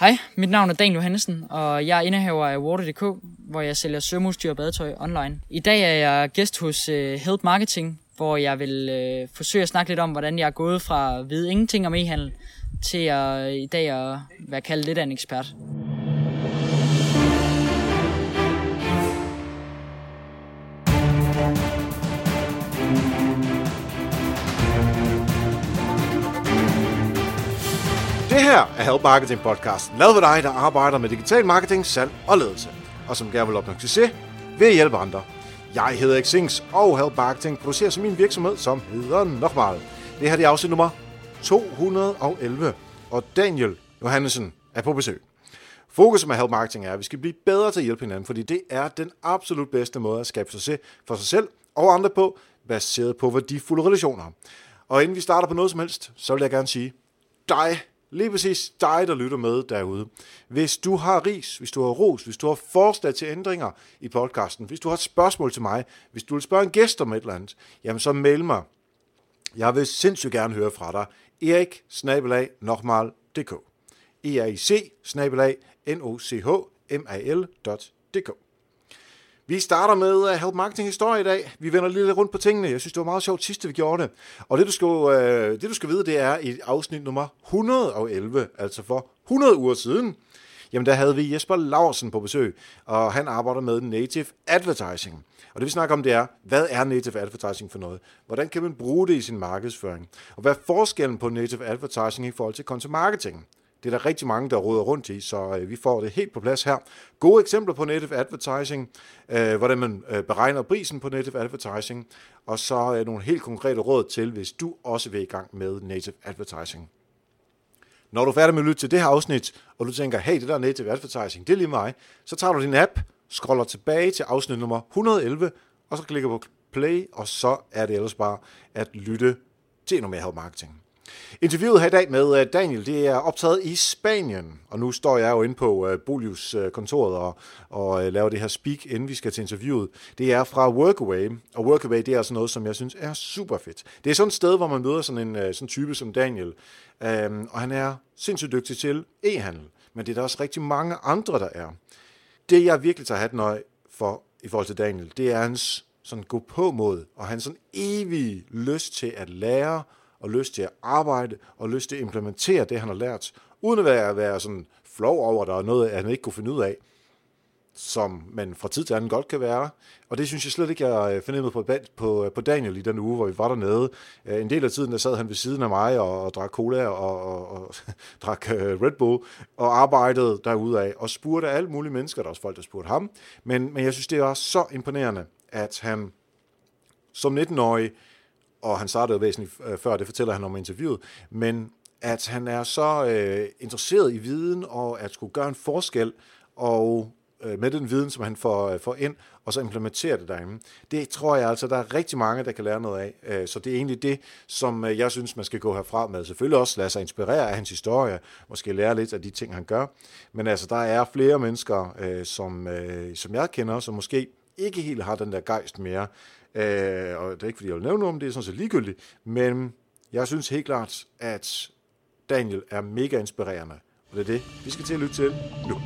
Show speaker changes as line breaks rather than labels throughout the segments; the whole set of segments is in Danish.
Hej, mit navn er Dan Johansen, og jeg er indehaver af Water.dk, hvor jeg sælger svømmeudstyr og badetøj online. I dag er jeg gæst hos øh, uh, Help Marketing, hvor jeg vil uh, forsøge at snakke lidt om, hvordan jeg er gået fra at vide ingenting om e-handel, til at øh, i dag at være kaldt lidt af en ekspert.
Det her er Help Marketing Podcast, lavet for dig, der arbejder med digital marketing, salg og ledelse, og som gerne vil opnå succes ved at hjælpe andre. Jeg hedder Xings, og Help Marketing producerer som min virksomhed, som hedder Nokmal. Det her det er afsnit nummer 211, og Daniel Johannesen er på besøg. Fokus med Help Marketing er, at vi skal blive bedre til at hjælpe hinanden, fordi det er den absolut bedste måde at skabe succes for sig selv og andre på, baseret på værdifulde relationer. Og inden vi starter på noget som helst, så vil jeg gerne sige, dig Lige præcis dig, der lytter med derude. Hvis du har ris, hvis du har ros, hvis du har forslag til ændringer i podcasten, hvis du har et spørgsmål til mig, hvis du vil spørge en gæst om et eller andet, jamen så mail mig. Jeg vil sindssygt gerne høre fra dig. Erik snabelag nokmal.dk E-R-I-C snabelag N-O-C-H-M-A-L.dk vi starter med uh, Help Marketing Historie i dag. Vi vender lidt rundt på tingene. Jeg synes, det var meget sjovt sidste, vi gjorde det. Og det du, skal, uh, det, du skal vide, det er i afsnit nummer 111, altså for 100 uger siden. Jamen, der havde vi Jesper Larsen på besøg, og han arbejder med native advertising. Og det vi snakker om, det er, hvad er native advertising for noget? Hvordan kan man bruge det i sin markedsføring? Og hvad er forskellen på native advertising i forhold til content marketing? Det er der rigtig mange, der råder rundt i, så øh, vi får det helt på plads her. Gode eksempler på native advertising, øh, hvordan man øh, beregner prisen på native advertising, og så øh, nogle helt konkrete råd til, hvis du også vil i gang med native advertising. Når du er færdig med at lytte til det her afsnit, og du tænker, hey, det der native advertising, det er lige mig, så tager du din app, scroller tilbage til afsnit nummer 111, og så klikker på play, og så er det ellers bare at lytte til endnu mere marketing. Interviewet her i dag med øh, Daniel, det er optaget i Spanien, og nu står jeg jo inde på øh, Bolius øh, kontoret og, og laver det her speak, inden vi skal til interviewet. Det er fra Workaway, og Workaway det er altså noget, som jeg synes er super fedt. Det er sådan et sted, hvor man møder sådan en sådan type som Daniel, øhm, og han er sindssygt dygtig til e-handel, men det er der også rigtig mange andre, der er. Det jeg virkelig tager hatten øje for i forhold til Daniel, det er hans sådan gå på mod, og hans sådan evig lyst til at lære og lyst til at arbejde, og lyst til at implementere det, han har lært, uden at være, være sådan flov over, at der er noget, han ikke kunne finde ud af, som man fra tid til anden godt kan være. Og det synes jeg slet ikke, jeg øh, fornemmede på, på, øh, på Daniel i den uge, hvor vi var dernede. Øh, en del af tiden, der sad han ved siden af mig og, og drak cola og, og, og drak Red Bull og arbejdede derudaf og spurgte alle mulige mennesker. Der er også folk, der spurgte ham. Men, men jeg synes, det var så imponerende, at han som 19-årig og han startede væsentligt øh, før, det fortæller han om interviewet, men at han er så øh, interesseret i viden, og at skulle gøre en forskel, og øh, med den viden, som han får, øh, får ind, og så implementere det derinde. Det tror jeg altså, der er rigtig mange, der kan lære noget af. Øh, så det er egentlig det, som øh, jeg synes, man skal gå herfra med. Selvfølgelig også lade sig inspirere af hans historie, måske lære lidt af de ting, han gør. Men altså, der er flere mennesker, øh, som, øh, som jeg kender, som måske ikke helt har den der gejst mere, Øh, og det er ikke, fordi jeg vil nævne noget om det, er sådan set ligegyldigt, men jeg synes helt klart, at Daniel er mega inspirerende, og det er det, vi skal til at lytte til nu.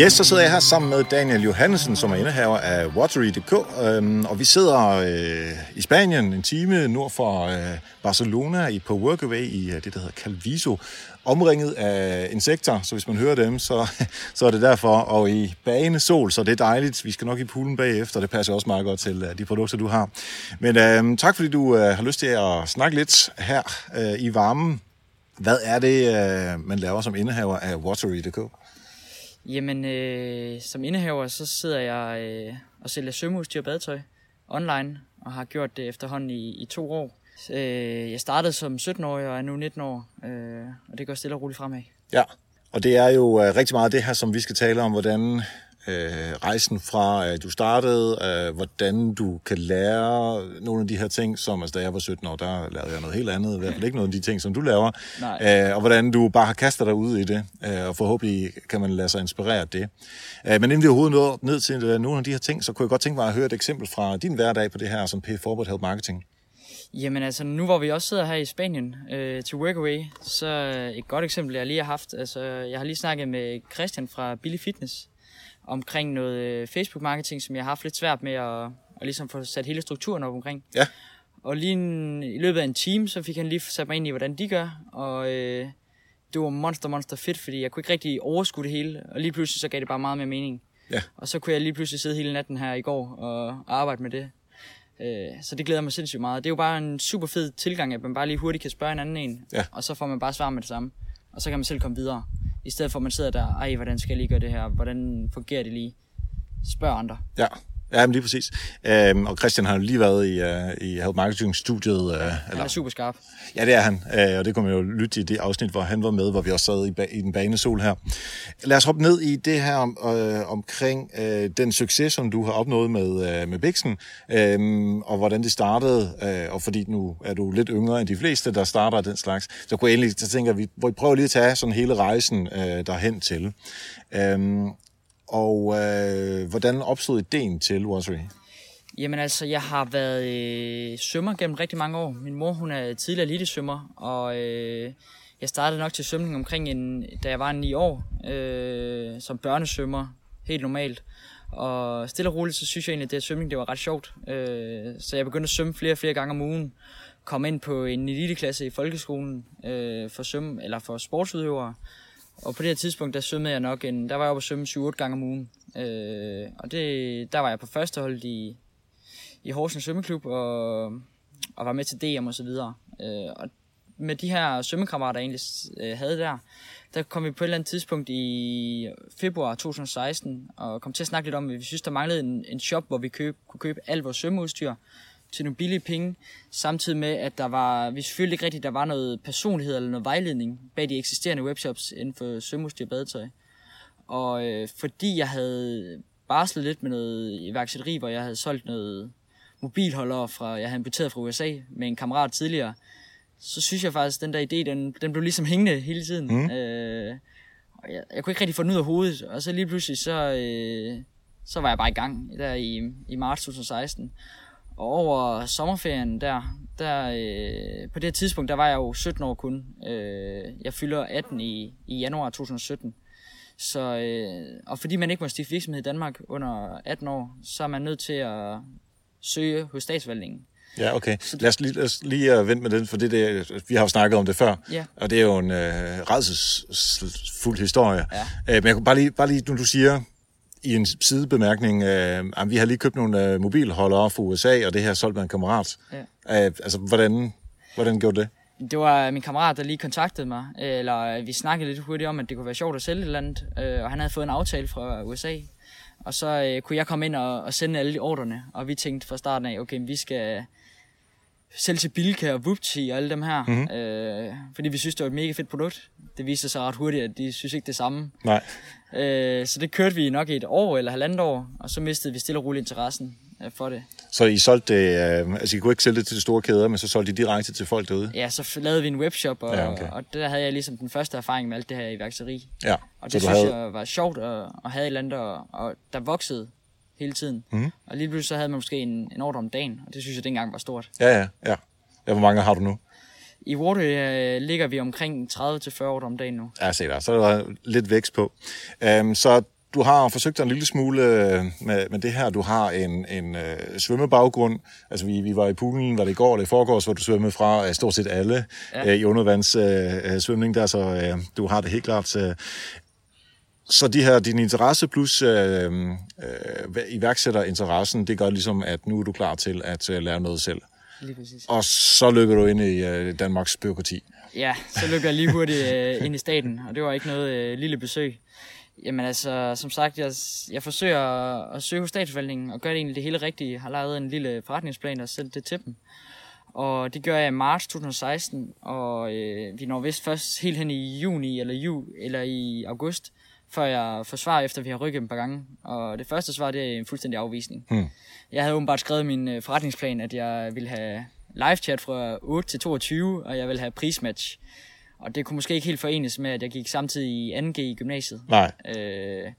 Yes, så sidder jeg her sammen med Daniel Johansen, som er indehaver af Watery.dk, øhm, og vi sidder øh, i Spanien en time nord for øh, Barcelona i, på Workaway i øh, det, der hedder Calviso, omringet af insekter, så hvis man hører dem, så, så er det derfor, og i bagende sol, så det er dejligt. Vi skal nok i poolen bagefter, det passer også meget godt til øh, de produkter, du har. Men øh, tak fordi du øh, har lyst til at snakke lidt her øh, i varmen. Hvad er det, øh, man laver som indehaver af Watery.dk?
Jamen, øh, som indehaver, så sidder jeg øh, og sælger svømmeudstyr og badetøj online, og har gjort det efterhånden i, i to år. Øh, jeg startede som 17-årig og er nu 19 år, øh, og det går stille og roligt fremad.
Ja, og det er jo øh, rigtig meget det her, som vi skal tale om, hvordan øh, rejsen fra, at du startede, øh, hvordan du kan lære nogle af de her ting, som altså, da jeg var 17 år, der lavede jeg noget helt andet, i hvert fald ikke noget af de ting, som du laver, øh, og hvordan du bare har kastet dig ud i det, øh, og forhåbentlig kan man lade sig inspirere af det. Øh, men inden vi overhovedet nåede ned til øh, nogle af de her ting, så kunne jeg godt tænke mig at høre et eksempel fra din hverdag på det her som P Forward Help Marketing.
Jamen altså, nu hvor vi også sidder her i Spanien øh, til Workaway, så et godt eksempel, jeg lige har haft. Altså, jeg har lige snakket med Christian fra Billy Fitness omkring noget øh, Facebook-marketing, som jeg har haft lidt svært med at, at ligesom få sat hele strukturen op omkring.
Ja.
Og lige en, i løbet af en time, så fik han lige sat mig ind i, hvordan de gør. Og øh, det var monster, monster fedt, fordi jeg kunne ikke rigtig overskue det hele. Og lige pludselig så gav det bare meget mere mening.
Ja.
Og så kunne jeg lige pludselig sidde hele natten her i går og arbejde med det. Øh, så det glæder mig sindssygt meget. Det er jo bare en super fed tilgang, at man bare lige hurtigt kan spørge en anden en,
Ja.
og så får man bare svar med det samme. Og så kan man selv komme videre. I stedet for at man sidder der, ej, hvordan skal jeg lige gøre det her? Hvordan fungerer det lige? Spørg andre.
Ja, ja men lige præcis. Øhm, og Christian har jo lige været i, uh, i Help Marketing-studiet. Uh,
Han er super skarp.
Ja, det er han, øh, og det kunne man jo lytte i det afsnit, hvor han var med, hvor vi også sad i, ba- i den banesol her. Lad os hoppe ned i det her øh, omkring øh, den succes, som du har opnået med, øh, med Bixen, øh, og hvordan det startede, øh, og fordi nu er du lidt yngre end de fleste, der starter den slags, så kunne jeg egentlig, så tænker vi, hvor vi prøver lige at tage sådan hele rejsen øh, derhen til. Øh, og øh, hvordan opstod ideen til Watery?
Jamen altså, jeg har været øh, svømmer gennem rigtig mange år. Min mor, hun er tidligere svømmer og øh, jeg startede nok til svømning omkring, en, da jeg var 9 år, øh, som børnesvømmer, helt normalt. Og stille og roligt, så synes jeg egentlig, at det svømning, det var ret sjovt. Øh, så jeg begyndte at svømme flere og flere gange om ugen. Kom ind på en eliteklasse i folkeskolen øh, for, svømme, eller for sportsudøvere. Og på det her tidspunkt, der svømmede jeg nok en, der var jeg oppe at svømme 7-8 gange om ugen. Øh, og det, der var jeg på første hold i, i Horsens Svømmeklub og, og var med til DM og så videre. Øh, og med de her svømmekammerater, jeg egentlig øh, havde der, der kom vi på et eller andet tidspunkt i februar 2016 og kom til at snakke lidt om, at vi synes, der manglede en, en shop, hvor vi køb, kunne købe alt vores svømmeudstyr til nogle billige penge, samtidig med, at der var, vi følte ikke rigtigt, der var noget personlighed eller noget vejledning bag de eksisterende webshops inden for svømmeudstyr og badetøj. Og øh, fordi jeg havde barslet lidt med noget iværksætteri, hvor jeg havde solgt noget mobilholder, fra, jeg havde importeret fra USA med en kammerat tidligere, så synes jeg faktisk, at den der idé, den, den blev ligesom hængende hele tiden. Mm. Øh, og jeg, jeg kunne ikke rigtig få den ud af hovedet, og så lige pludselig, så, øh, så var jeg bare i gang der i, i marts 2016. Og over sommerferien der, der øh, på det tidspunkt, der var jeg jo 17 år kun. Øh, jeg fylder 18 i, i januar 2017. Så, øh, og fordi man ikke må stifte virksomhed i Danmark under 18 år, så er man nødt til at søge hos statsvalgningen.
Ja, okay. Lad os lige, lad os lige uh, vente med den, for det, det, vi har jo snakket om det før,
Ja.
og det er jo en uh, redselsfuld historie.
Ja.
Uh, men jeg kunne bare lige, bare lige, nu du siger i en sidebemærkning, uh, at vi har lige købt nogle uh, mobilholdere fra USA, og det her solgt med en kammerat.
Ja.
Uh, altså, hvordan, hvordan gjorde det?
Det var min kammerat, der lige kontaktede mig, eller vi snakkede lidt hurtigt om, at det kunne være sjovt at sælge et eller andet, øh, og han havde fået en aftale fra USA. Og så øh, kunne jeg komme ind og, og sende alle de ordrene, og vi tænkte fra starten af, okay, vi skal sælge til Bilka og Wupti og alle dem her, mm-hmm. øh, fordi vi synes, det var et mega fedt produkt. Det viste sig ret hurtigt, at de synes ikke det samme.
Nej.
Øh, så det kørte vi nok i et år eller halvandet år, og så mistede vi stille og roligt interessen øh, for det.
Så I solgte uh, altså I kunne ikke sælge det til de store kæder, men så solgte I direkte til folk derude?
Ja, så lavede vi en webshop, og,
Ja, okay.
og der havde jeg ligesom den første erfaring med alt det her iværksætteri.
Ja.
Og
så
det
du
synes
havde,
jeg var sjovt at, at have et eller andet, og, og der voksede hele tiden. Mm. Og lige pludselig så havde man måske en, en ordre om dagen, og det synes jeg dengang var stort.
Ja, ja, ja. Ja, hvor mange har du nu?
I Water øh, ligger vi omkring 30-40 ordre om dagen nu.
Ja, se der. Så er der lidt vækst på. Um, så du har forsøgt dig en lille smule øh, med, med det her. Du har en, en øh, svømmebaggrund. Altså, vi, vi var i poolen, var det i går eller i forgårs, hvor du svømmede fra øh, stort set alle ja. Øh, i undervands øh, øh, svømning der, så øh, du har det helt klart. Øh. Så de her, din interesse plus øh, øh, iværksætterinteressen, det gør ligesom, at nu er du klar til at øh, lære noget selv.
Lige præcis.
Og så lykker du ind i øh, Danmarks byråkrati.
Ja, så lykker jeg lige hurtigt øh, ind i staten, og det var ikke noget øh, lille besøg. Jamen altså, som sagt, jeg, jeg forsøger at, at søge hos statsforvaltningen og gøre det egentlig det hele rigtige. Jeg har lavet en lille forretningsplan og sendt det til dem. Og det gør jeg i marts 2016, og øh, vi når vist først helt hen i juni eller, ju, eller i august, før jeg får svar efter, vi har rykket dem et par gange. Og det første svar, det er en fuldstændig afvisning.
Hmm.
Jeg havde åbenbart skrevet min øh, forretningsplan, at jeg ville have live chat fra 8 til 22, og jeg ville have prismatch. Og det kunne måske ikke helt forenes med, at jeg gik samtidig i 2G i gymnasiet.
Nej.
Øh,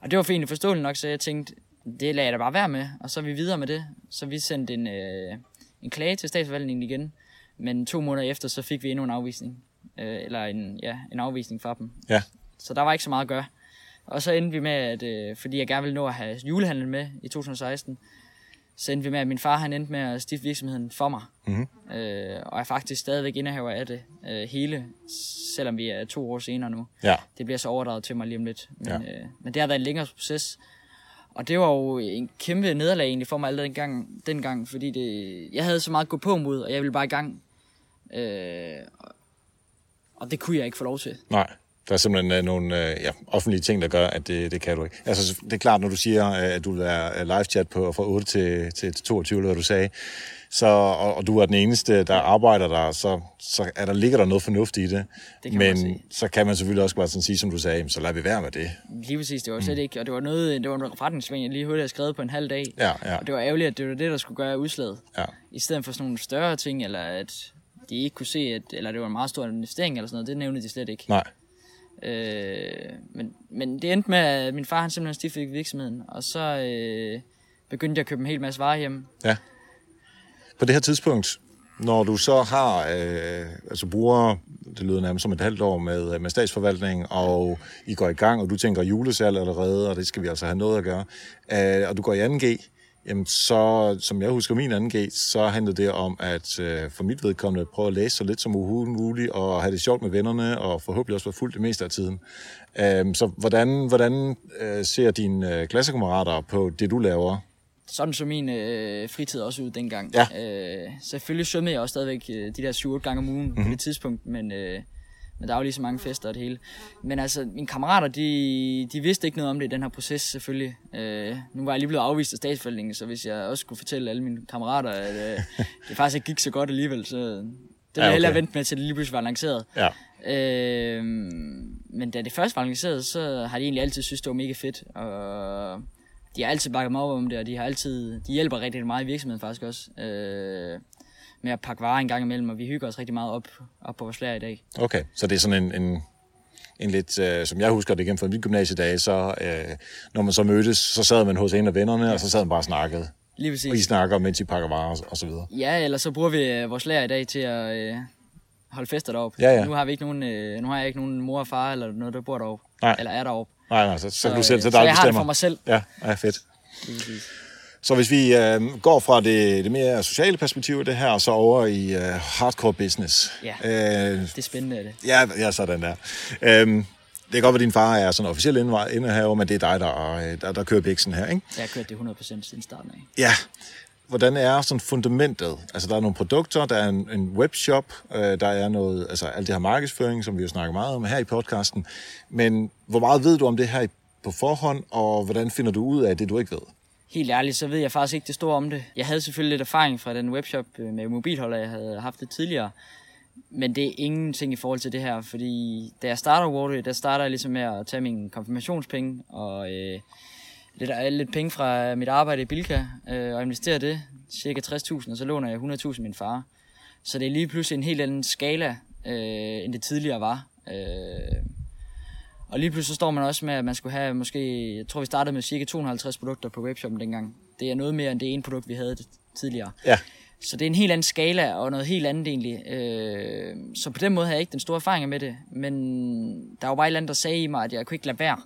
og det var for egentlig forståeligt nok, så jeg tænkte, det lader jeg da bare være med, og så er vi videre med det. Så vi sendte en, øh, en klage til statsforvaltningen igen, men to måneder efter, så fik vi endnu en afvisning. Øh, eller en, ja, en afvisning fra dem.
Ja.
Så der var ikke så meget at gøre. Og så endte vi med, at øh, fordi jeg gerne ville nå at have julehandlen med i 2016, så endte vi med, at min far han endte med at stifte virksomheden for mig.
Mm-hmm.
Øh, og er faktisk stadigvæk indehaver af det øh, hele, selvom vi er to år senere nu.
Ja.
Det bliver så overdraget til mig lige om lidt. Men,
Ja.
øh, men det har været en længere proces. Og det var jo en kæmpe nederlag egentlig for mig allerede dengang, dengang fordi det, jeg havde så meget gå på mod, og jeg ville bare i gang. Øh, og det kunne jeg ikke få lov til.
Nej. Der er simpelthen øh, nogle øh, ja, offentlige ting, der gør, at det, det kan du ikke. Altså, det er klart, når du siger, øh, at du vil være live chat på fra 8 til, til 22, eller hvad du sagde, så, og, og du er den eneste, der arbejder der, så, så er der, ligger der noget fornuft i det.
Det kan
Men så kan man selvfølgelig også bare sådan sige, som du sagde, "Jamen, så lad vi være med det.
Lige præcis, det var slet ikke, og det var noget, det var en forretningssving, jeg lige hurtigt havde skrevet på en halv dag.
Ja, ja,
Og det var ærgerligt, at det var det, der skulle gøre udslaget.
ja.
I stedet for sådan nogle større ting, eller at de ikke kunne se, at, eller det var en meget stor investering eller sådan noget, det nævnte de slet ikke.
Nej.
Øh, men, men det endte med, at min far han simpelthen stiftede virksomheden, og så øh, begyndte jeg at købe en hel masse varer hjem.
Ja. På det her tidspunkt, når du så har, øh, altså bruger, det lyder nærmest som et halvt år med, øh, med statsforvaltning, og I går i gang, og du tænker julesalg allerede, og det skal vi altså have noget at gøre, øh, og du går i 2G, jamen så, som jeg husker min 2G, så handlede det om, at øh, for mit vedkommende prøve at læse så lidt som muligt, og have det sjovt med vennerne, og forhåbentlig også være fuld det meste af tiden. Øh, så hvordan, hvordan øh, ser dine øh, klassekammerater på det, du laver?
Sådan så min øh, fritid også ud dengang.
Ja.
Øh, selvfølgelig svømmede jeg også stadigvæk øh, de der 7-8 gange om ugen mm-hmm. på det tidspunkt, men, øh, men der var lige så mange fester og det hele. Men altså, mine kammerater, de, de vidste ikke noget om det i den her proces selvfølgelig. Øh, nu var jeg lige blevet afvist af statsforvaltningen, så hvis jeg også skulle fortælle alle mine kammerater, at øh, det faktisk ikke gik så godt alligevel, så det ville
Ja,
jeg
okay.
hellere vente med, til det lige pludselig var lanceret.
Ja.
Øh, men da det først var lanceret, så har de egentlig altid synes det var mega fedt. Og de har altid bakket mig op om det, og de har altid, de hjælper rigtig meget i virksomheden faktisk også. Øh, med at pakke varer en gang imellem, og vi hygger os rigtig meget op, op på vores lager i dag.
Okay, så det er sådan en, en, en lidt, øh, som jeg husker det igen fra mit gymnasiedage, så øh, når man så mødtes, så sad man hos en af vennerne, og så sad man bare og snakkede.
Lige
Og I
præcis.
snakker, mens I pakker varer og, så videre.
Ja, eller så bruger vi øh, vores lager i dag til at øh, holde fester deroppe.
Ja, ja.
Nu har vi ikke nogen, øh, nu har jeg ikke nogen mor og far eller noget, der bor deroppe.
Nej.
Eller er deroppe.
Nej, nej, så, så, så du
øh,
selv, så,
så
dig,
jeg har det
bestemmer.
for mig selv.
Ja, ja, fedt.
Lige præcis.
Så hvis vi øh, går fra det, det mere sociale perspektiv det her, og så over i øh, hardcore business.
Ja.
Øh,
Det er spændende, er det.
ja, ja, sådan der. Øhm, det kan godt være, at din far er sådan officiel indehaver, men det er dig, der, øh, der, der kører biksen her, ikke?
Jeg har kørt det 100% siden starten af.
Ja. Hvordan er sådan fundamentet? Altså, der er nogle produkter, der er en, en webshop, øh, der er noget, altså alt det her markedsføring, som vi jo snakker meget om her i podcasten. Men hvor meget ved du om det her på forhånd, og hvordan finder du ud af det, du ikke ved?
Helt ærligt, så ved jeg faktisk ikke det store om det. Jeg havde selvfølgelig lidt erfaring fra den webshop øh, med mobilholder, jeg havde haft det tidligere. Men det er ingenting i forhold til det her, fordi da jeg starter Waterway, der starter jeg ligesom med at tage mine konfirmationspenge og øh, lidt, øh, lidt penge fra mit arbejde i Bilka øh, og investere det, cirka 60.000, og så låner jeg 100.000 min far. Så det er lige pludselig en helt anden skala, øh, end det tidligere var. Øh, og lige pludselig så står man også med, at man skulle have måske, jeg tror vi startede med cirka 250 produkter på webshoppen dengang. Det er noget mere end det ene produkt, vi havde tidligere.
Ja.
Så det er en helt anden skala og noget helt andet egentlig. Øh, så på den måde havde jeg ikke den store erfaring med det. Men der var bare et eller andet, der sagde i mig, at jeg kunne ikke lade være.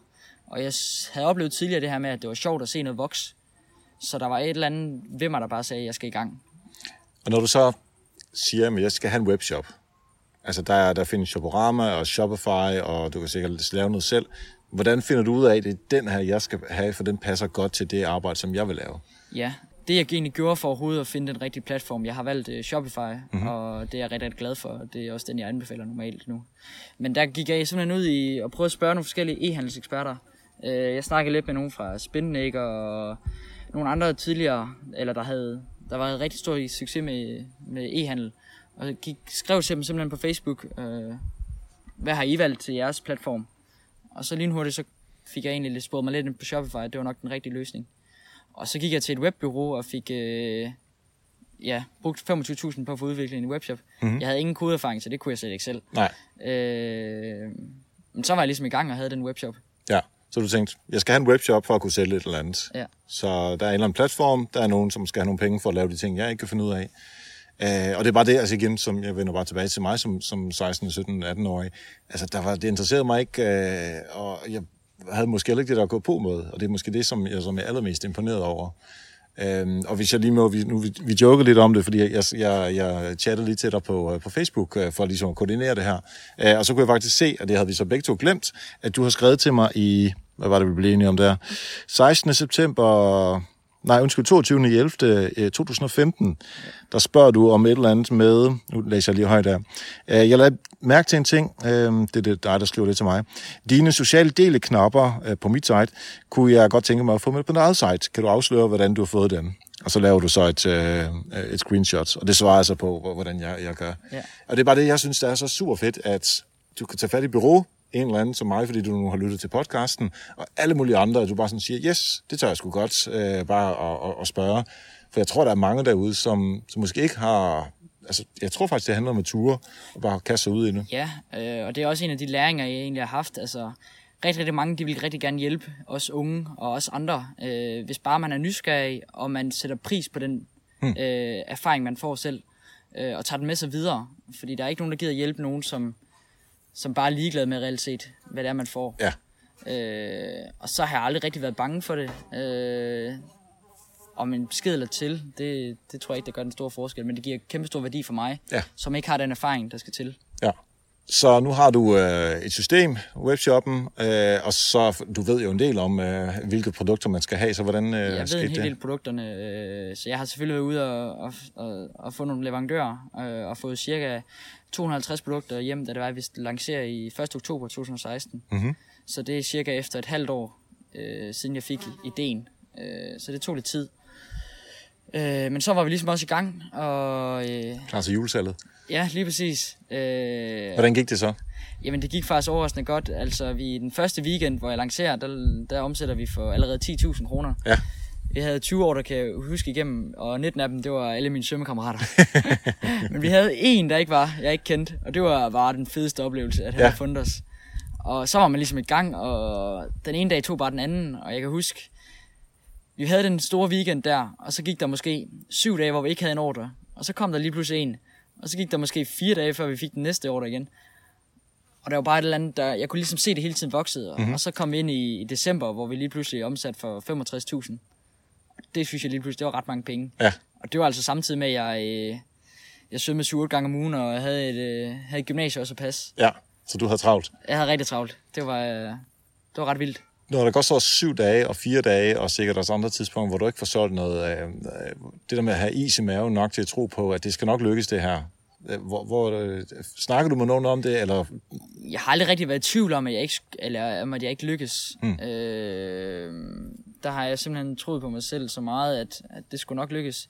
Og jeg havde oplevet tidligere det her med, at det var sjovt at se noget voks. Så der var et eller andet ved mig, der bare sagde, at jeg skal i gang.
Og når du så siger, at jeg skal have en webshop, altså der, der findes Shoporama og Shopify, og du kan sikkert lave noget selv. Hvordan finder du ud af, at det er den her, jeg skal have, for den passer godt til det arbejde, som jeg vil lave?
Ja, det jeg egentlig gjorde for overhovedet at finde den rigtige platform, jeg har valgt uh, Shopify, mm-hmm. og det er jeg rigtig, rigtig glad for. Det er også den, jeg anbefaler normalt nu. Men der gik jeg simpelthen ud i at prøve at spørge nogle forskellige e-handelseksperter. Uh, jeg snakkede lidt med nogen fra Spinnaker og nogle andre tidligere, eller der havde der var en rigtig stor succes med, med e-handel. Og gik, skrev til dem simpelthen på Facebook, uh, hvad har I valgt til jeres platform? Og så lige hurtigt, så fik jeg egentlig lidt spurgt mig lidt ind på Shopify, det var nok den rigtige løsning. Og så gik jeg til et webbureau og fik øh, ja, brugt 25.000 på at få udviklet en webshop. Mm-hmm. Jeg havde ingen kodeerfaring, så det kunne jeg slet ikke selv.
Nej.
Øh, men så var jeg ligesom i gang og havde den webshop.
Ja, så du tænkte, jeg skal have en webshop for at kunne sælge et eller andet.
Ja.
Så der er en eller anden platform, der er nogen, som skal have nogle penge for at lave de ting, jeg ikke kan finde ud af. Øh, og det er bare det, altså igen, som jeg vender bare tilbage til mig som, som 16, 17, 18-årig. Altså, der var, det interesserede mig ikke, øh, og jeg havde måske heller ikke det, der gå på med, og det er måske det, som jeg, som er allermest imponeret over. Øhm, og hvis jeg lige må, vi, nu vi, vi joker lidt om det, fordi jeg, jeg, jeg chattede lige til dig på, øh, på Facebook øh, for ligesom at koordinere det her. Øh, og så kunne jeg faktisk se, og det havde vi så begge to glemt, at du har skrevet til mig i, hvad var det, vi blev enige om der? 16. september nej, undskyld, 22. 11. 2015, der spørger du om et eller andet med, nu læser jeg lige højt der. Øh, jeg lader mærke til en ting, øh, det er det dig, der skriver det til mig. Dine sociale deleknapper øh, på mit site, kunne jeg godt tænke mig at få med på dit eget site. Kan du afsløre, hvordan du har fået dem? Og så laver du så et, et screenshot, og det svarer altså på, hvordan jeg, jeg gør. Ja. Og det er bare det, jeg synes, det er så super fedt, at du kan tage fat i bureau, en eller anden som mig, fordi du nu har lyttet til podcasten, og alle mulige andre, at du bare sådan siger, yes, det tør jeg sgu godt, øh, bare at, at, at spørge. For jeg tror, der er mange derude, som, som måske ikke har... Altså, jeg tror faktisk, det handler om at ture og bare kaste sig ud i det.
Ja, øh, og det er også en af de læringer, jeg egentlig har haft. Altså, rigtig, rigtig mange, de vil rigtig gerne hjælpe os unge og os andre, øh, hvis bare man er nysgerrig, og man sætter pris på den hmm. øh, erfaring, man får selv, øh, og tager den med sig videre. Fordi der er ikke nogen, der gider hjælpe nogen, som som bare er ligeglad med reelt set, hvad det er, man får.
Ja.
Øh, og så har jeg aldrig rigtig været bange for det. Øh, om en besked eller til, det, det tror jeg ikke, der gør den store forskel, men det giver kæmpe stor værdi for mig,
ja.
som ikke har den erfaring, der skal til.
Ja. Så nu har du øh, et system, webshoppen, øh, og så du ved jo en del om, øh, hvilke produkter man skal have, så hvordan øh,
Jeg ved en hel del produkterne, øh, så jeg har selvfølgelig været ude og, og, og, og få nogle leverandører, øh, og fået cirka 250 produkter hjem, da det var, at vi lancerer i 1. oktober 2016. Mm-hmm. Så det er cirka efter et halvt år, øh, siden jeg fik ideen. Øh, så det tog lidt tid. Øh, men så var vi ligesom også i gang. Og, øh,
til julesalget?
Ja, lige præcis. Øh,
Hvordan gik det så?
Jamen, det gik faktisk overraskende godt. Altså, vi den første weekend, hvor jeg lancerer, der, der omsætter vi for allerede 10.000 kroner.
Ja.
Vi havde 20 år, der kan jeg huske igennem, og 19 af dem, det var alle mine svømmekammerater. Men vi havde en, der ikke var, jeg ikke kendte, og det var bare den fedeste oplevelse, at han ja. havde fundet os. Og så var man ligesom i gang, og den ene dag tog bare den anden, og jeg kan huske, vi havde den store weekend der, og så gik der måske syv dage, hvor vi ikke havde en ordre, og så kom der lige pludselig en, og så gik der måske fire dage, før vi fik den næste ordre igen. Og der var bare et eller andet, der, jeg kunne ligesom se det hele tiden voksede, og, mm-hmm. og så kom vi ind i, i december, hvor vi lige pludselig omsat for 65.000 det synes jeg lige pludselig, det var ret mange penge.
Ja.
Og det var altså samtidig med, at jeg, øh, jeg svømmede 7 gange om ugen, og jeg havde et, øh, havde et gymnasie også at passe.
Ja, så du havde travlt?
Jeg havde rigtig travlt. Det var, øh, det var ret vildt.
Når der går så syv dage og fire dage, og sikkert også andre tidspunkter, hvor du ikke får solgt noget, øh, det der med at have is i maven nok til at tro på, at det skal nok lykkes det her, hvor, hvor øh, snakker du med nogen om det, eller?
Jeg har aldrig rigtig været i tvivl om, at jeg ikke, eller, om, at jeg ikke lykkes. Mm. Øh, der har jeg simpelthen troet på mig selv så meget, at, at det skulle nok lykkes.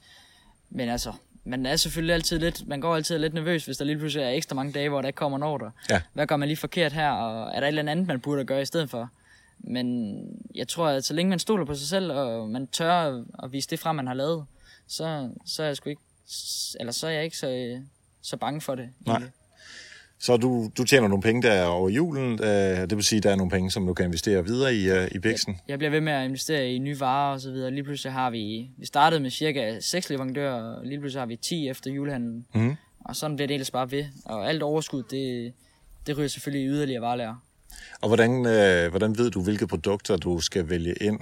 Men altså, man er selvfølgelig altid lidt, man går altid lidt nervøs, hvis der lige pludselig er ekstra mange dage, hvor der ikke kommer en ordre.
Ja.
Hvad gør man lige forkert her, og er der et eller andet, man burde gøre i stedet for? Men jeg tror, at så længe man stoler på sig selv, og man tør at vise det frem, man har lavet, så, så er jeg sgu ikke, eller så er jeg ikke så, så bange for det.
Nej. Så du, du tjener nogle penge der over julen, øh, det vil sige, at der er nogle penge, som du kan investere videre i, øh, i Bixen.
Jeg, jeg bliver ved med at investere i nye varer og så videre. Lige pludselig har vi, vi startede med cirka 6 leverandører, og lige pludselig har vi 10 efter julehandlen. Mm. Og sådan bliver det ellers bare ved. Og alt overskud, det, det ryger selvfølgelig i yderligere varelærer.
Og hvordan, øh, hvordan ved du, hvilke produkter du skal vælge ind?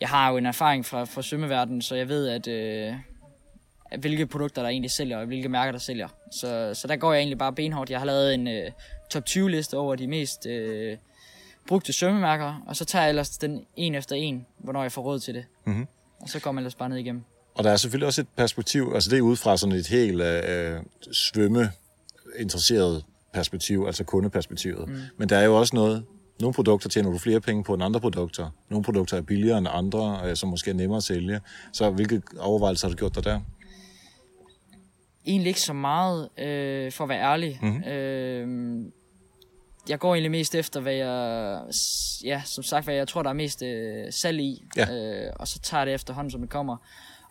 Jeg har jo en erfaring fra, fra svømmeverdenen, så jeg ved, at... Øh, hvilke produkter der egentlig sælger, og hvilke mærker der sælger. Så, så der går jeg egentlig bare benhårdt. Jeg har lavet en uh, top 20 liste over de mest uh, brugte svømmemærker, og så tager jeg ellers den en efter en, hvornår jeg får råd til det. Mm-hmm. Og så kommer jeg ellers bare ned igennem.
Og der er selvfølgelig også et perspektiv, altså det er ud fra sådan et helt uh, svømmeinteresseret perspektiv, altså kundeperspektivet. Mm. Men der er jo også noget, nogle produkter tjener du flere penge på end andre produkter. Nogle produkter er billigere end andre, som måske er nemmere at sælge. Så hvilke overvejelser har du gjort dig der?
egentlig ikke så meget, øh, for at være ærlig. Mm-hmm. Øh, jeg går egentlig mest efter, hvad jeg, ja, som sagt, hvad jeg tror, der er mest øh, salg i, ja. øh, og så tager jeg det efterhånden, som det kommer.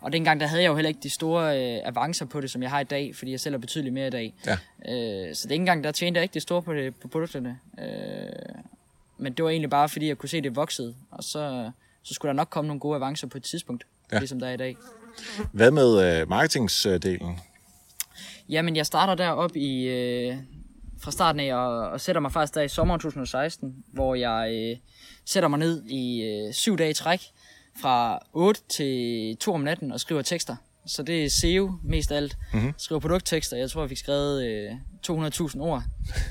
Og dengang, der havde jeg jo heller ikke de store øh, avancer på det, som jeg har i dag, fordi jeg sælger betydeligt mere i dag. Ja. Øh, så dengang, der tjente jeg ikke det store på, det, på produkterne. Øh, men det var egentlig bare, fordi jeg kunne se, at det voksede, og så, så skulle der nok komme nogle gode avancer på et tidspunkt, ja. ligesom der er i dag.
Hvad med øh, marketingsdelen?
Jamen, jeg starter derop i, øh, fra starten af, og, og sætter mig faktisk der i sommeren 2016, hvor jeg øh, sætter mig ned i øh, syv dage i træk, fra 8 til 2 om natten og skriver tekster. Så det er SEO mest af alt. Mm-hmm. Skriver produkttekster. Jeg tror, jeg fik skrevet øh, 200.000 ord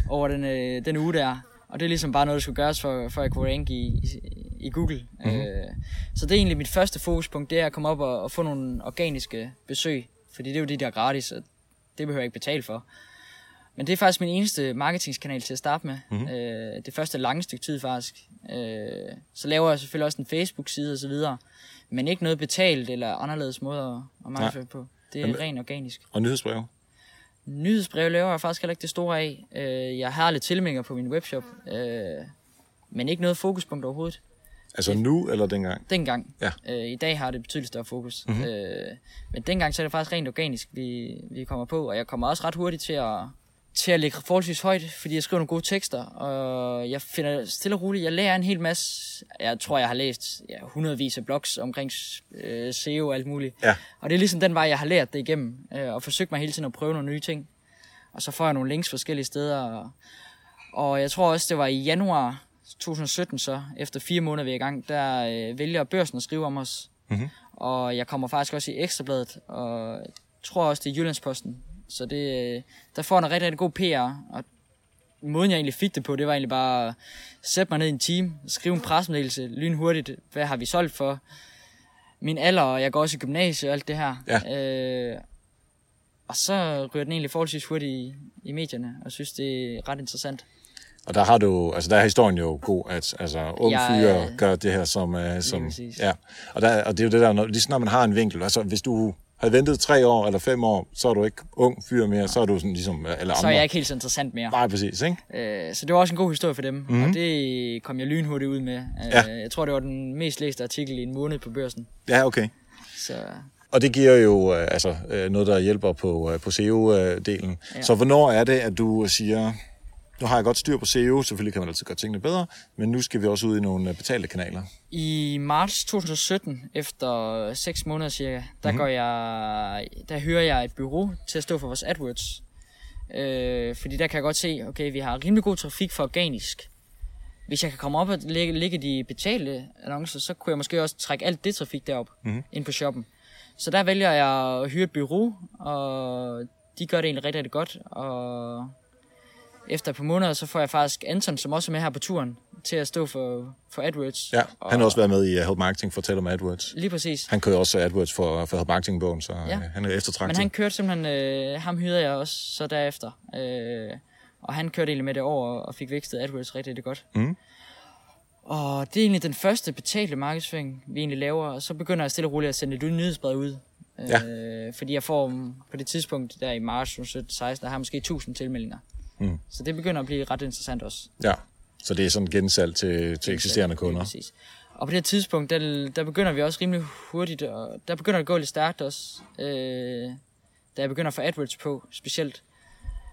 over den, øh, den uge der. Og det er ligesom bare noget, der skulle gøres, for, for at jeg kunne ranke i, i, i Google. Mm-hmm. Øh, så det er egentlig mit første fokuspunkt, det er at komme op og, og få nogle organiske besøg. Fordi det er jo de der er gratis, og det behøver jeg ikke betale for. Men det er faktisk min eneste marketingskanal til at starte med. Mm-hmm. Øh, det første lange stykke tid faktisk. Øh, så laver jeg selvfølgelig også en Facebook-side og så videre. Men ikke noget betalt eller anderledes måde at markedsføre på. Det er Jamen, rent organisk.
Og nyhedsbreve?
Nyhedsbreve laver jeg faktisk heller ikke det store af. Øh, jeg har lidt tilmeldinger på min webshop, øh, men ikke noget fokuspunkt overhovedet.
Altså nu eller dengang?
Dengang.
Ja.
Øh, I dag har det betydeligt større fokus. Mm-hmm. Øh, men dengang så er det faktisk rent organisk, vi, vi kommer på, og jeg kommer også ret hurtigt til at, til at lægge forholdsvis højt, fordi jeg skriver nogle gode tekster, og jeg finder stille og roligt, jeg lærer en hel masse, jeg tror, jeg har læst ja, hundredvis af blogs omkring øh, SEO og alt muligt.
Ja.
Og det er ligesom den vej, jeg har lært det igennem, øh, og forsøgt mig hele tiden at prøve nogle nye ting. Og så får jeg nogle links forskellige steder, og, og jeg tror også, det var i januar 2017 så, efter fire måneder vi er i gang, der øh, vælger børsen at skrive om os.
Mm-hmm.
Og jeg kommer faktisk også i Ekstrabladet, og jeg tror også, det er Jyllandsposten. Så det, der får en rigtig, rigtig god PR, og måden jeg egentlig fik det på, det var egentlig bare at sætte mig ned i en team, skrive en pressemeddelelse lynhurtigt, hvad har vi solgt for, min alder, og jeg går også i gymnasiet og alt det her.
Ja.
Øh, og så ryger den egentlig forholdsvis hurtigt i, i medierne, og synes, det er ret interessant.
Og der har du, altså der er historien jo god, at altså unge
Jeg,
fyre
øh,
gør det her som, uh, som ja. Og, der, og det er jo det der, når, lige når man har en vinkel, altså hvis du havde ventet tre år eller fem år, så er du ikke ung fyr mere, så er du sådan ligesom øh, alle andre.
Så er jeg ikke helt så interessant mere.
Nej, præcis, ikke?
Øh, så det var også en god historie for dem, mm-hmm. og det kom jeg lynhurtigt ud med. Øh,
Ja.
Jeg tror, det var den mest læste artikel i en måned på børsen.
Ja, okay.
Så
Og det giver jo øh, altså, øh, noget, der hjælper på, øh, på SEO-delen. Ja. Så hvornår er det, at du siger, nu har jeg godt styr på SEO, selvfølgelig kan man altid gøre tingene bedre, men nu skal vi også ud i nogle øh, betalte kanaler.
i marts 2017, efter 6 måneder cirka, der,
Mhm.
mm-hmm. går jeg, der hører jeg et bureau til at stå for vores AdWords. Øh, fordi der kan jeg godt se, okay, vi har rimelig god trafik for organisk. Hvis jeg kan komme op og lægge, lægge de betalte annoncer, så kunne jeg måske også trække alt det trafik derop
Mhm.
mm-hmm. ind på shoppen. Så der vælger jeg at hyre et bureau, og de gør det egentlig rigtig, rigtig godt. Og efter et par måneder, så får jeg faktisk Anton, som også er med her på turen, til at stå for, for AdWords.
Ja, han har også været med i uh, Help Marketing for at tale om AdWords.
Lige præcis.
Han kører også AdWords for, for Help Marketing-bogen, så
ja.
Øh, han er eftertragtet.
Men han kørte simpelthen, øh, ham hyrede jeg også så derefter. Øh, og han kørte egentlig med det over og fik vækstet AdWords rigtig, rigtig godt.
Mhm.
Og det er egentlig den første betalte markedsføring, vi egentlig laver. Og så begynder jeg stille og roligt at sende et nyhedsbrev ud.
Ja.
Øh, fordi jeg får mm, på det tidspunkt, der i marts 2016, der har jeg måske 1000 tilmeldinger.
Mm.
Så det begynder at blive ret interessant også.
Ja, så det er sådan gensalg til, til eksisterende kunder.
Præcis. Og på det her tidspunkt, der, der begynder vi også rimelig hurtigt, og der begynder det at gå lidt stærkt også. Øh, da jeg begynder at få AdWords på, specielt,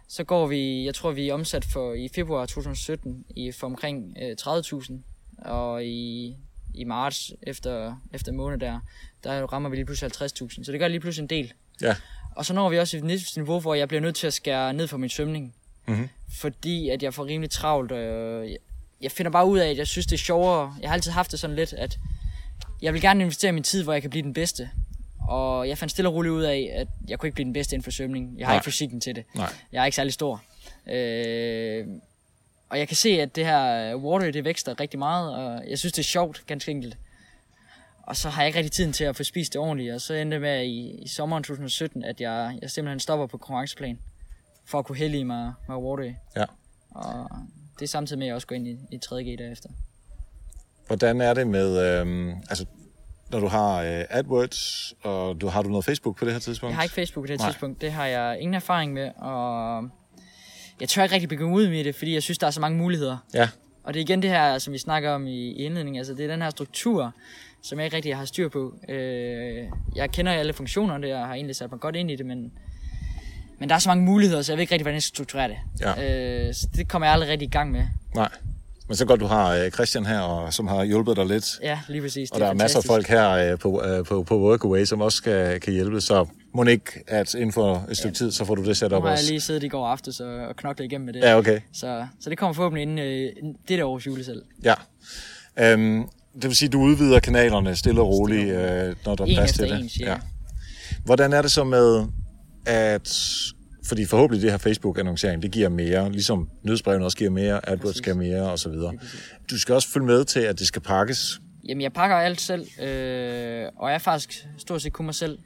så går vi, jeg tror vi er omsat for i februar 2017 i, for omkring øh, 30.000, og i, i marts efter, efter måned der, der rammer vi lige pludselig 50.000, så det gør lige pludselig en del.
Ja,
Og så når vi også et niveau, hvor jeg bliver nødt til at skære ned for min svømning.
Mhm.
Fordi at jeg får rimelig travlt. Øh, jeg- jeg finder bare ud af, at jeg synes, det er sjovere. Jeg har altid haft det sådan lidt, at jeg vil gerne investere min tid, hvor jeg kan blive den bedste. Og jeg fandt stille og roligt ud af, at jeg kunne ikke blive den bedste inden for svømning. Jeg har
Nej.
ikke fysikken til det.
nej.
Jeg er ikke særlig stor. Øh, og jeg kan se, at det her water, det vækster rigtig meget, og jeg synes, det er sjovt, ganske enkelt. Og så har jeg ikke rigtig tiden til at få spist det ordentligt, og så endte det med i, i sommeren 2017, at jeg, jeg simpelthen stopper på konkurrenceplan, for at kunne hælde i mig, mig water.
Ja.
Og det er samtidig med, at jeg også går ind i, i 3G derefter.
Hvordan er det med, øhm, altså, når du har øh, AdWords, og du har du noget Facebook på det her tidspunkt?
Jeg har ikke Facebook på det her
Nej.
tidspunkt. Det har jeg ingen erfaring med, og jeg tør ikke rigtig begynde ud med det, fordi jeg synes, der er så mange muligheder.
Ja,
Og det er igen det her, som vi snakker om i, i indledningen, altså det er den her struktur, som jeg ikke rigtig har styr på. Øh, jeg kender alle funktionerne, jeg har egentlig sat mig godt ind i det, men, men der er så mange muligheder, så jeg ved ikke rigtig, hvordan jeg skal strukturere det.
Ja.
Øh, så det kommer jeg aldrig rigtig i gang med.
nej. Men så godt, du har øh, Christian her, og, som har hjulpet dig lidt.
Ja, lige præcis.
Og der er masser af folk her øh, på, øh, på, på Workaway, som også skal, kan hjælpe. Så må ikke, at inden for et stykke tid, så får du det sat
Nu
op
har jeg
også?
lige siddet i går aftes og, og knoklet igennem med det.
Ja, okay.
Så, så det kommer forhåbentlig inden øh, det der års julesal.
Ja. Øhm, det vil sige, at du udvider kanalerne stille og roligt, øh, når der er plads til det.
en, cirka.
Hvordan er det så med, at... Fordi forhåbentlig det her Facebook-annoncering, det giver mere, ligesom nyhedsbrevene også giver mere, AdWords giver mere osv. Du skal også følge med til, at det skal pakkes.
Jamen, jeg pakker alt selv, øh, og jeg er faktisk stort set kun mig selv.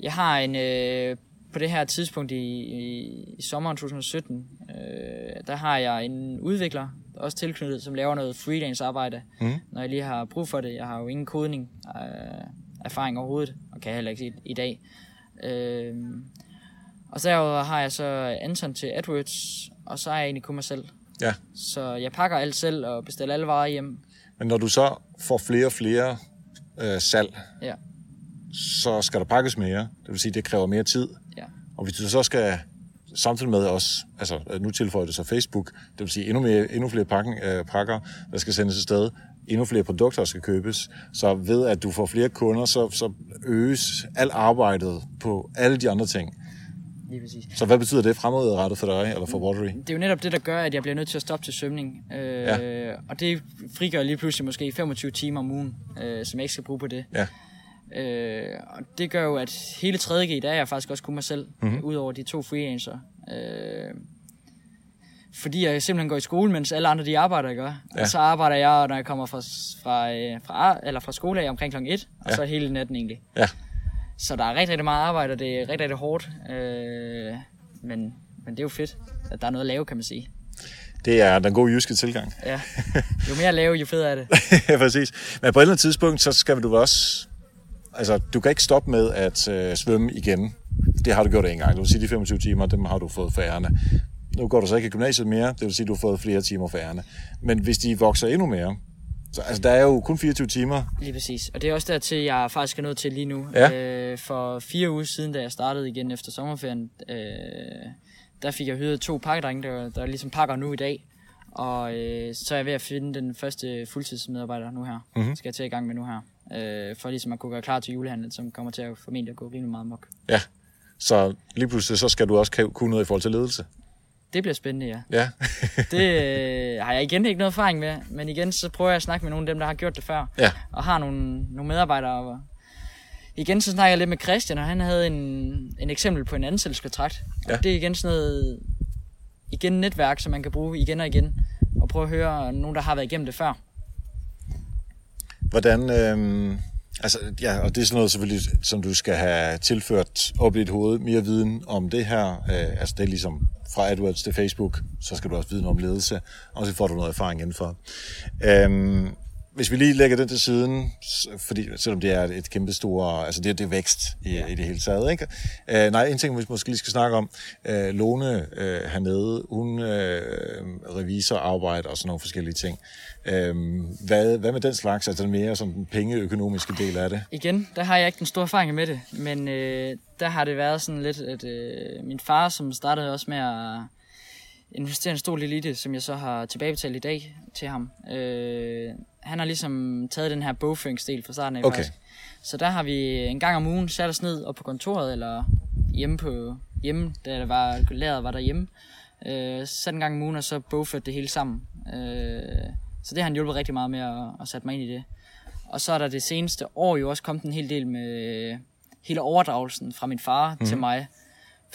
Jeg har en, øh, på det her tidspunkt i, i, i sommeren 2017, øh, der har jeg en udvikler, også tilknyttet, som laver noget freelance arbejde, mm. når jeg lige har brug for det. Jeg har jo ingen kodning øh, erfaring overhovedet, og kan heller ikke i, i dag. Øh, og så derudover har jeg så Anton til AdWords, og så er jeg egentlig kun mig selv.
Ja.
Så jeg pakker alt selv og bestiller alle varer hjem.
Men når du så får flere og flere øh, salg,
Ja,
så skal der pakkes mere. Det vil sige, det kræver mere tid.
ja.
Og hvis du så skal samtidig med os, altså nu tilføjer du så Facebook, det vil sige endnu, mere, endnu flere pakken, øh, pakker, der skal sendes afsted, endnu flere produkter, skal købes. Så ved at du får flere kunder, så, så øges alt arbejdet på alle de andre ting.
Lige præcis.
Så hvad betyder det fremadrettet for dig, eller for Watery?
Det er jo netop det, der gør, at jeg bliver nødt til at stoppe til svømning. Øh,
Ja.
Og det frigør lige pludselig måske 25 timer om ugen, øh, som jeg ikke skal bruge på det.
Ja.
Øh, og det gør jo, at hele 3G, der er jeg faktisk også kun mig selv,
Mhm.
mm-hmm. udover de to freelancer. Øh, fordi jeg simpelthen går i skole, mens alle andre de arbejder, ikke?
Ja.
Og så arbejder jeg, når jeg kommer fra, fra, øh, fra, eller fra skole af omkring kl. 1, og
Ja.
så hele natten egentlig.
Ja.
Så der er rigtig, rigtig meget arbejde, og det er rigtig, rigtig hårdt. Øh, men, men det er jo fedt, at der er noget at lave, kan man sige.
Det er den gode jyske tilgang.
Ja. Jo mere at lave, jo federe er det.
ja, præcis. Men på et eller andet tidspunkt, så skal du også... Altså, du kan ikke stoppe med at øh, svømme igen. Det har du gjort en gang. Det vil sige, de 25 timer, dem har du fået færrende. Nu går du så ikke i gymnasiet mere, det vil sige, du har fået flere timer færrende. Men hvis de vokser endnu mere, så altså, der er jo kun 24 timer.
Lige præcis. Og det er også dertil, jeg faktisk er nødt til lige nu.
Ja.
Øh, for fire uger siden, da jeg startede igen efter sommerferien, øh, der fik jeg hyret to pakkedrenge, der, der ligesom pakker nu i dag. Og øh, så er jeg ved at finde den første fuldtidsmedarbejder nu her. Mm-hmm. Skal jeg til i gang med nu her. Øh, for ligesom at kunne gøre klar til julehandlen, som kommer til at formentlig at gå rimelig meget mok.
Ja. Så lige pludselig, så skal du også kunne noget i forhold til ledelse.
Det bliver spændende, ja.
Ja.
Det øh, har jeg igen ikke noget erfaring med, men igen så prøver jeg at snakke med nogle af dem, der har gjort det før.
ja.
og har nogle, nogle medarbejdere. Og igen så snakker jeg lidt med Christian, og han havde en, en eksempel på en ansættelseskontrakt. Og
Ja.
det er igen sådan noget igen netværk, som man kan bruge igen og igen. Og prøve at høre nogen, der har været igennem det før.
Hvordan, øhm, altså, ja, og det er sådan noget selvfølgelig, som du skal have tilført op i dit hoved, mere viden om det her. Øh, altså det er ligesom fra AdWords til Facebook, så skal du også vide om ledelse, og så får du noget erfaring indenfor. Øhm, hvis vi lige lægger den til siden, fordi selvom det er et kæmpe store, altså det, det er vækst i, ja. i det hele taget, ikke? Øh, nej, en ting, vi måske lige skal snakke om, øh, Lone øh, hernede, hun øh, revisor, arbejder og sådan nogle forskellige ting. Øh, hvad, hvad med den slags, altså den mere sådan den pengeøkonomiske del af det?
Igen, der har jeg ikke den store erfaring med det, men øh, der har det været sådan lidt, at øh, min far, som startede også med at investere en stor del i det, som jeg så har tilbagebetalt i dag til ham, øh, han har ligesom taget den her bogføringsdel fra starten af.
Okay.
faktisk. Så der har vi en gang om ugen sat os ned op på kontoret, eller hjemme på hjemme, da det var, læret var derhjemme. Øh, sat en gang om ugen, og så bogført det hele sammen. Øh, så det har han hjulpet rigtig meget med at, at sætte mig ind i det. Og så er der det seneste år jo også kommet en hel del med hele overdragelsen fra min far mm-hmm. til mig.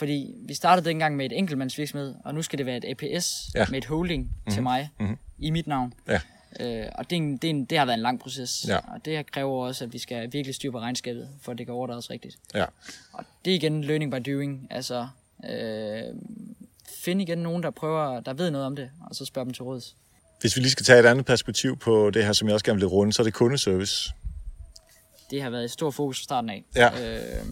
Fordi vi startede dengang med et enkeltmandsvirksomhed, og nu skal det være et APS
Ja.
med et holding mm-hmm. til mig
Mhm.
i mit navn.
Ja.
Øh, og det, er en, det, er en, det har været en lang proces.
Ja.
Og det kræver også, at vi skal virkelig styre på regnskabet, for at det kan overdrages rigtigt.
Ja.
Og det er igen learning by doing. Altså, øh, find igen nogen, der prøver, der ved noget om det, og så spørg dem til råds.
Hvis vi lige skal tage et andet perspektiv på det her, som jeg også gerne vil runde, så er det kundeservice.
Det har været et stort fokus fra starten af.
Ja.
Øh,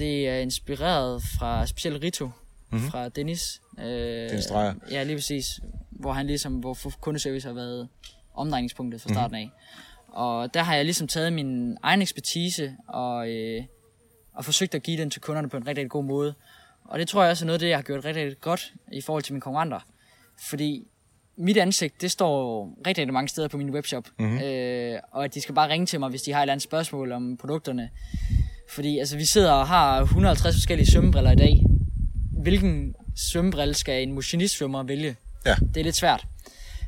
det er inspireret fra specielt Rito, mm-hmm. fra Dennis. Øh,
Dennis Dreyer.
Ja, lige præcis. Hvor han ligesom, hvor kundeservice har været omdrejningspunktet fra starten af. Mm-hmm. Og der har jeg ligesom taget min egen ekspertise og, øh, og forsøgt at give den til kunderne på en rigtig, rigtig god måde. Og det tror jeg også er noget af det, jeg har gjort rigtig, rigtig godt i forhold til mine konkurrenter. Fordi mit ansigt, det står rigtig, rigtig mange steder på min webshop. Mm-hmm. Øh, og at de skal bare ringe til mig, hvis de har et eller andet spørgsmål om produkterne. Fordi altså, vi sidder og har 150 forskellige svømmebriller i dag. Hvilken svømmebrille skal en motionistsvømmer vælge?
Ja.
Det er lidt svært.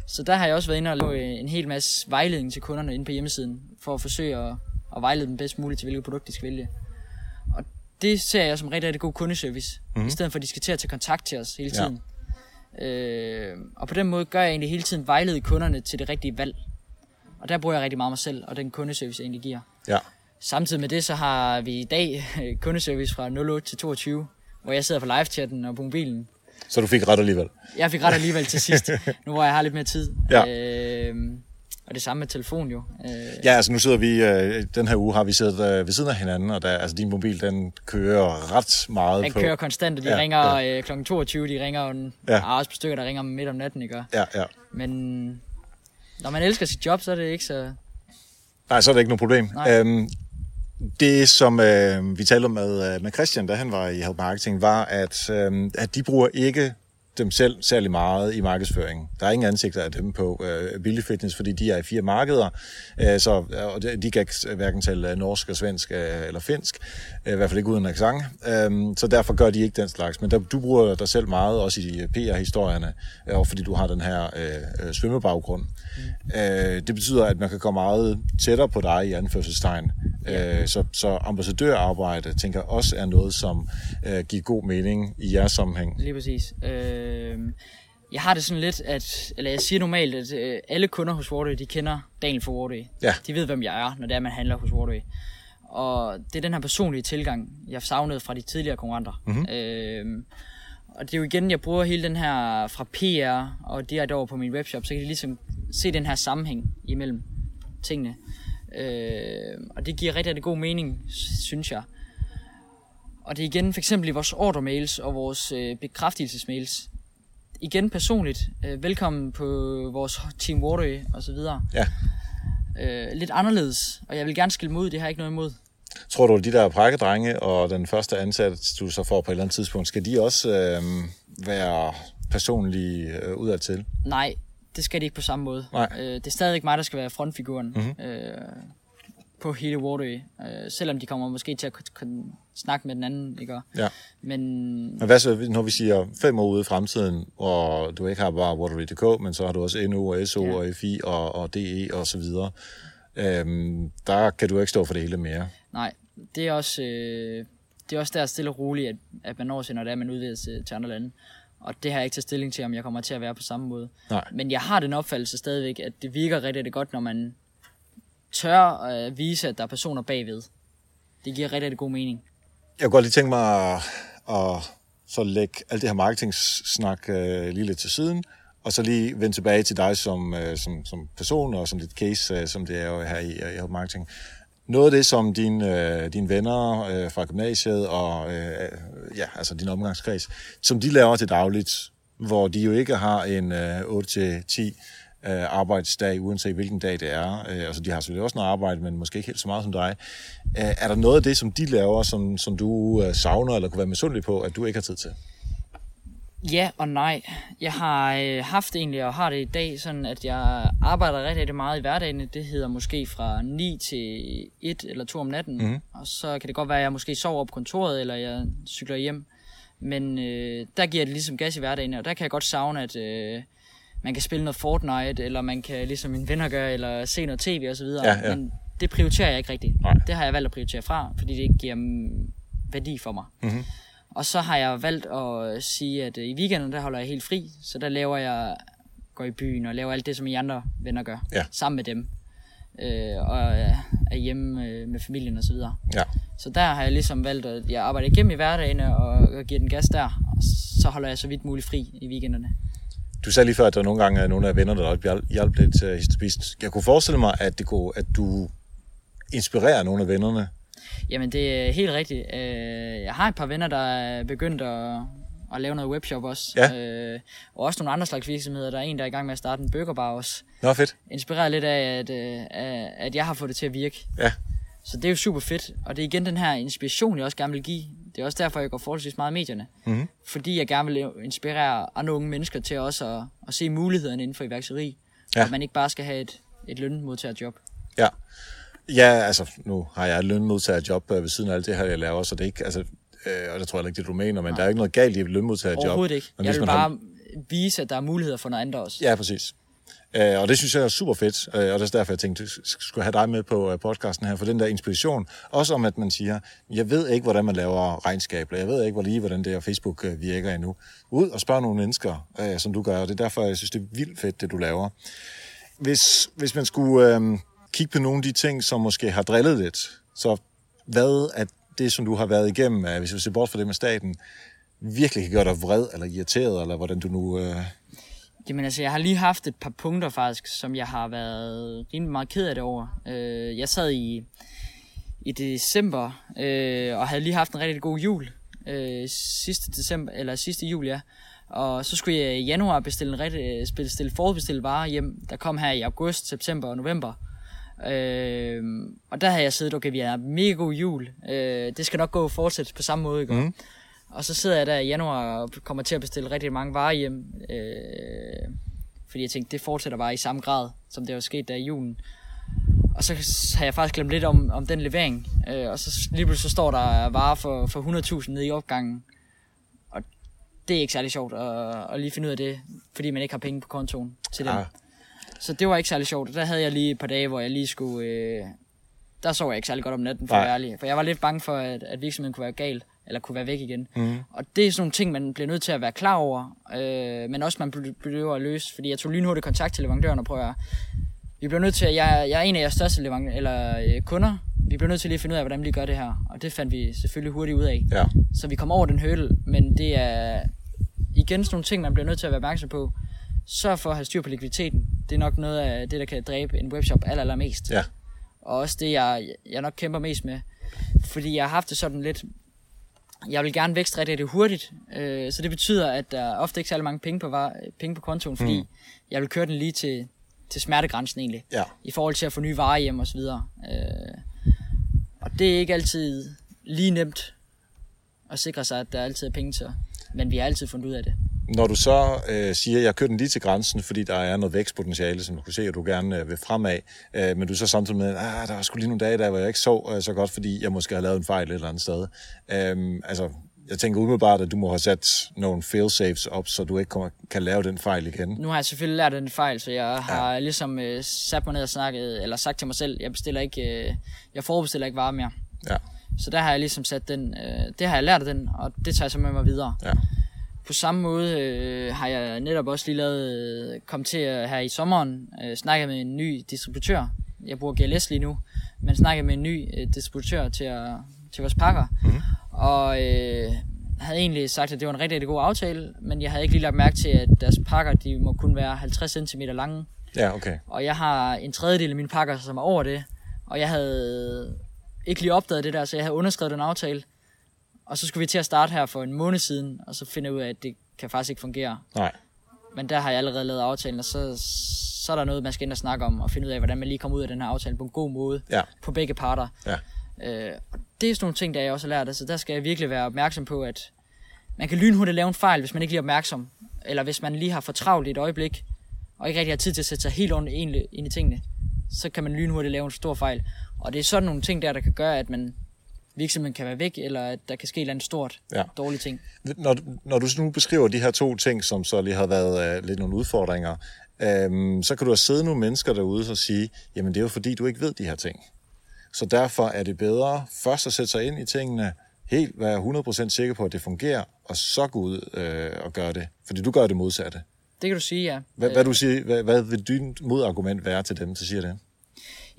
Så der har jeg også været inde og lave en hel masse vejledning til kunderne inde på hjemmesiden, for at forsøge at, at vejlede dem bedst muligt til, hvilket produkt de skal vælge. Og det ser jeg som rigtig, rigtig god kundeservice, mm-hmm. i stedet for at de skal til at tage kontakt til os hele
Ja.
tiden. Øh, og på den måde gør jeg egentlig hele tiden vejlede kunderne til det rigtige valg. Og der bruger jeg rigtig meget mig selv, og den kundeservice, jeg egentlig giver.
Ja.
Samtidig med det, så har vi i dag kundeservice fra 08 til 22, hvor jeg sidder på live-chatten og på mobilen.
Så du fik ret alligevel.
Jeg fik ret alligevel til sidst, nu hvor jeg har lidt mere tid.
Ja.
Øh, og det samme med telefon jo. Øh,
Ja, altså nu sidder vi, øh, den her uge har vi siddet øh, ved siden af hinanden, og der, altså din mobil, den kører ret meget
Den
på.
kører konstant, og de
Ja,
ringer ja. øh, kl. 22, de ringer en,
Ja.
ja. også på stykker, der ringer midt om natten, ikke?
Ja, ja.
Men når man elsker sit job, så er det ikke så...
Nej, så er det ikke noget problem.
Nej.
Øhm, det, som øh, vi talte om med, øh, med Christian, da han var i Help Marketing, var, at, øh, at de bruger ikke dem selv særlig meget i markedsføring. Der er ingen ansigter af dem på øh, Billy Fitness, fordi de er i fire markeder, øh, så og de kan ikke hverken tale norsk og svensk øh, eller finsk, øh, i hvert fald ikke uden accent, øh, så derfor gør de ikke den slags. Men der, du bruger dig selv meget, også i PR-historierne, øh, og fordi du har den her øh, øh, svømmebaggrund. Mm. Øh, det betyder, at man kan komme meget tættere på dig i anførselstegn. Øh, så, så ambassadørarbejde, tænker jeg, også er noget, som øh, giver god mening i jeres sammenhæng.
Lige præcis. Øh, jeg har det sådan lidt, at, eller jeg siger normalt, at øh, alle kunder hos Wardway, de kender Daniel fra Wardway.
Ja.
De ved, hvem jeg er, når det er, man handler hos Wardway. Og det er den her personlige tilgang, jeg savnede fra de tidligere konkurrenter. Mm-hmm. Øh, og det er jo igen, jeg bruger hele den her fra PR og direkte over på min webshop, så kan de ligesom se den her sammenhæng imellem tingene. Øh, og det giver rigtig, rigtig god mening, synes jeg. Og det er igen for eksempel i vores ordermails og vores øh, bekræftelsesmails. Igen personligt. Øh, velkommen på vores Team Waterway og så videre.
Ja.
Øh, lidt anderledes, og jeg vil gerne skille mod, det har jeg ikke noget imod.
Tror du, at de der prakkedrenge og den første ansat, du så får på et eller andet tidspunkt, skal de også øh, være personlige øh, udadtil?
Nej, det skal det ikke på samme måde.
Nej.
Øh, det er stadig ikke mig, der skal være frontfiguren mm-hmm. øh, på hele Waterway. Øh, selvom de kommer måske til at snakke med den anden, ikke?
Ja.
Men
Men hvad så, når vi siger fem år ude i fremtiden, og du ikke har bare Waterway.dk, men så har du også NO, og SO,
Ja.
og FI, og, og DE, og så videre. Øhm, der kan du ikke stå for det hele mere.
Nej, det er også, øh, det er også der stille og roligt, at, at man når til, når det er, man udvider til, til andre lande. Og det har jeg ikke taget stilling til, om jeg kommer til at være på samme måde.
Nej.
Men jeg har den opfattelse stadigvæk, at det virker rigtig, rigtig godt, når man tør at vise, at der er personer bagved. Det giver rigtig, rigtig god mening.
Jeg kunne godt lige tænke mig at, at så lægge alt det her marketing-snak øh, lige lidt til siden, og så lige vende tilbage til dig som, øh, som, som person og som dit case, øh, som det er jo her i, i Help Marketing. Noget af det, som dine, øh, dine venner øh, fra gymnasiet og øh, ja, altså din omgangskreds, som de laver til dagligt, hvor de jo ikke har en øh, 8-10 øh, arbejdsdag, uanset hvilken dag det er. Øh, altså, de har selvfølgelig også noget arbejde, men måske ikke helt så meget som dig. Øh, er der noget af det, som de laver, som, som du øh, savner, eller kunne være misundelig på, at du ikke har tid til?
Ja og nej. Jeg har øh, haft egentlig, og har det i dag, sådan at jeg arbejder rigtig, rigtig meget i hverdagen. Det hedder måske fra 9 til 1 eller 2 om natten. Mm. Og så kan det godt være, at jeg måske sover på kontoret, eller jeg cykler hjem. Men øh, der giver det ligesom gas i hverdagen, og der kan jeg godt savne, at øh, man kan spille noget Fortnite, eller man kan ligesom mine venner gøre, eller se noget tv og så videre.
Ja, ja.
Men det prioriterer jeg ikke rigtigt.
Nej.
Det har jeg valgt at prioritere fra, fordi det ikke giver mm, værdi for mig.
Mm-hmm.
Og så har jeg valgt at sige, at øh, i weekenden, der holder jeg helt fri. Så der laver jeg, går i byen og laver alt det, som I andre venner gør.
Ja.
Sammen med dem. Øh, og er hjemme øh, med familien og så videre.
Ja.
Så der har jeg ligesom valgt, at jeg arbejder igennem i hverdagen og, og giver den gas der. Og så holder jeg så vidt muligt fri i weekenderne.
Du sagde lige før, at der nogle gange er nogle af vennerne, der hjalp lidt til historisk. Jeg kunne forestille mig, at, det kunne, at du inspirerer nogle af vennerne.
Jamen det er helt rigtigt. Øh, jeg har et par venner, der er begyndt at, at lave noget webshop også.
Ja.
Øh, og også nogle andre slags virksomheder. Der er en, der er i gang med at starte en burgerbar også.
Nå, fedt.
inspireret lidt af, at, øh, at jeg har fået det til at virke.
Ja.
Så det er jo super fedt, og det er igen den her inspiration, jeg også gerne vil give. Det er også derfor, jeg går forholdsvis meget i medierne.
Mhm.
Fordi jeg gerne vil inspirere andre unge mennesker til også at, at se mulighederne inden for iværksætteri.
Ja.
At man ikke bare skal have et, et lønmodtagerjob.
Ja. Ja, altså, nu har jeg lønmodtagerjob øh, ved siden af alt det her, jeg laver, så det er ikke, altså, øh, og det tror jeg ikke, det du mener, men Nej. der er ikke noget galt i et lønmodtagerjob.
Overhovedet ikke.
Men
Jeg vil
man har-
bare vise, at der er muligheder for noget andet også.
Ja, præcis. Øh, og det synes jeg er super fedt, øh, og det er derfor, jeg tænkte, skulle have dig med på øh, podcasten her, for den der inspiration. Også om, at man siger, jeg ved ikke, hvordan man laver regnskab, eller jeg ved ikke, hvor lige, hvordan det her Facebook virker endnu. Ud og spørge nogle mennesker, øh, som du gør, og det er derfor, jeg synes, det er vildt fedt, det du laver. Hvis, hvis man skulle øh, kigge på nogle af de ting, som måske har drillet lidt, så hvad er det, som du har været igennem, hvis vi ser bort fra det med staten, virkelig kan gøre dig vred eller irriteret, eller hvordan du nu... Øh,
Jamen altså, jeg har lige haft et par punkter faktisk, som jeg har været rimelig meget ked af det over. Øh, jeg sad i, i december øh, og havde lige haft en rigtig god jul. Øh, sidste december, eller sidste jul, ja. Og så skulle jeg i januar bestille en rigtig, øh, bestille forudbestille varer hjem, der kom her i august, september og november. Øh, og der havde jeg siddet, okay, vi har en mega god jul. Øh, det skal nok gå fortsætte på samme måde, ikke? Mm. Og så sidder jeg der i januar og kommer til at bestille rigtig mange varer hjem. Øh, fordi jeg tænkte, det fortsætter bare i samme grad, som det var sket der i julen. Og så har jeg faktisk glemt lidt om, om den levering. Øh, og så lige pludselig så står der varer for, for 100.000 nede i opgangen. Og det er ikke særlig sjovt at, at lige finde ud af det, fordi man ikke har penge på kontoen til dem.
Ah.
Så det var ikke særlig sjovt. Der havde jeg lige et par dage, hvor jeg lige skulle... Øh, der sov jeg ikke særlig godt om natten, for at
Nej.
være ærlig. For jeg var lidt bange for, at, at virksomheden kunne være gal, eller kunne være væk igen. Mm. Og det er sådan nogle ting, man bliver nødt til at være klar over, øh, men også man behøver at løse. Fordi jeg tog lynhurtigt kontakt til leverandøren og prøver at... Vi bliver nødt til at... Jeg, jeg er en af jeres største leverandører, eller øh, kunder. Vi bliver nødt til lige at finde ud af, hvordan vi gør det her. Og det fandt vi selvfølgelig hurtigt ud af.
ja.
Så vi kom over den hurdle, men det er igen sådan nogle ting, man bliver nødt til at være opmærksom på. Sørg for at have styr på likviditeten. Det er nok noget af det, der kan dræbe en webshop aller, allermest.
Ja.
Og også det, jeg, jeg nok kæmper mest med. Fordi jeg har haft det sådan lidt... Jeg vil gerne rigtig, rigtig hurtigt. Øh, så det betyder, at der er ofte ikke særlig mange penge på, var, penge på kontoen, fordi mm. jeg vil køre den lige til, til smertegrænsen egentlig.
Ja.
I forhold til at få nye varer hjem og så videre. Øh, og det er ikke altid lige nemt at sikre sig, at der altid er penge til. Men vi har altid fundet ud af det.
Når du så øh, siger, at jeg kører den lige til grænsen, fordi der er noget vækstpotentiale, som du kan se, at du gerne øh, vil fremad, øh, men du så samtidig med, at der var sgu lige nogle dage, der hvor jeg ikke sov øh, så godt, fordi jeg måske har lavet en fejl et eller andet sted. Øh, altså, jeg tænker umiddelbart, at du må have sat nogle fail-safes op, så du ikke kommer, kan lave den fejl igen.
Nu har jeg selvfølgelig lært den fejl, så jeg har ja. ligesom øh, sat mig ned og snakket, eller sagt til mig selv, jeg bestiller ikke, øh, jeg forbestiller ikke varer mere.
Ja,
Så der har jeg ligesom sat den, øh, det har jeg lært af den, og det tager jeg så med mig videre.
ja,
På samme måde øh, har jeg netop også lige lavet, øh, kom til at her i sommeren, øh, snakke med en ny distributør. Jeg bruger GLS lige nu, men snakke med en ny øh, distributør til, at, til vores pakker. Mm-hmm. Og øh, havde egentlig sagt, at det var en rigtig, rigtig god aftale, men jeg havde ikke lige lagt mærke til, at deres pakker, de må kun være 50 cm lange.
ja, okay.
Og jeg har en tredjedel af mine pakker, som er over det. Og jeg havde ikke lige opdaget det der, så jeg havde underskrevet den aftale. Og så skulle vi til at starte her for en måned siden, og så finde ud af, at det kan faktisk ikke fungere.
Nej,
Men der har jeg allerede lavet aftalen, og så, så er der noget, man skal ind og snakke om, og finde ud af, hvordan man lige kommer ud af den her aftale på en god måde
ja,
på begge parter.
ja,
Øh, og det er sådan nogle ting, der jeg også har lært. Altså, der skal jeg virkelig være opmærksom på, at man kan lynhurtigt lave en fejl, hvis man ikke lige er opmærksom. Eller hvis man lige har for travlt i et øjeblik, og ikke rigtig har tid til at sætte sig helt ordentligt ind i tingene, så kan man lynhurtigt lave en stor fejl. Og det er sådan nogle ting der, der kan gøre, at man virksomheden kan være væk, eller at der kan ske et eller andet stort
Ja.
dårligt ting.
Når, når du nu beskriver de her to ting, som så lige har været øh, lidt nogle udfordringer, øhm, så kan du have siddet nogle mennesker derude og sige, jamen det er jo fordi, du ikke ved de her ting. Så derfor er det bedre først at sætte sig ind i tingene, helt være 100% sikker på, at det fungerer, og så gå ud øh, og gøre det. Fordi du gør det modsatte.
Det kan du sige, ja.
Hvad, hvad, du siger, hvad, hvad vil din modargument være til dem, der siger det?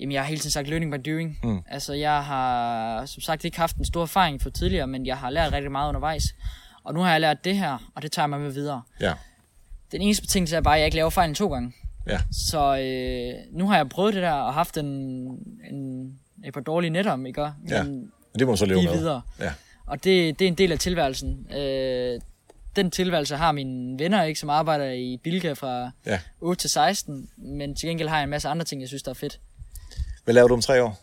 Jamen, jeg har hele tiden sagt learning by doing. Mm. Altså, jeg har som sagt ikke haft en stor erfaring for tidligere, men jeg har lært rigtig meget undervejs. Og nu har jeg lært det her, og det tager jeg med mig videre.
Ja,
Den eneste betingelse er bare, at jeg ikke laver fejlen to gange.
ja,
Så øh, nu har jeg prøvet det der, og haft en, en, et par dårlige netter, ikke? Men
ja. Men det må så leve med.
videre.
Ja,
Og det, det er en del af tilværelsen. Øh, den tilværelse har mine venner, ikke, som arbejder i Bilka fra
ja.
8 til 16, men til gengæld har jeg en masse andre ting, jeg synes, der er fedt.
Hvad laver du om tre år?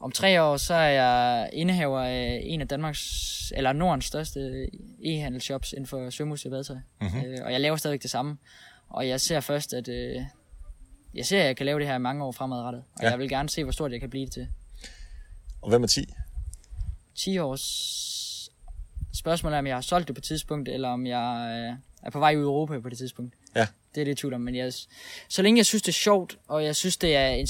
Om tre år, så er jeg indehaver af en af Danmarks, eller Nordens største e-handelsshops inden for sømmus og badetøj.
Mhm.
Mm-hmm. Øh, og jeg laver stadigvæk det samme. Og jeg ser først, at øh, jeg ser, at jeg kan lave det her i mange år fremadrettet. Og
Ja.
jeg vil gerne se, hvor stort jeg kan blive det til.
Og hvad med 10?
10 års spørgsmål er, om jeg har solgt det på et tidspunkt, eller om jeg øh, er på vej ud i Europa på det tidspunkt.
Ja.
Det er det i tvivl om, men jeg, så længe jeg synes, det er sjovt, og jeg synes, det er en,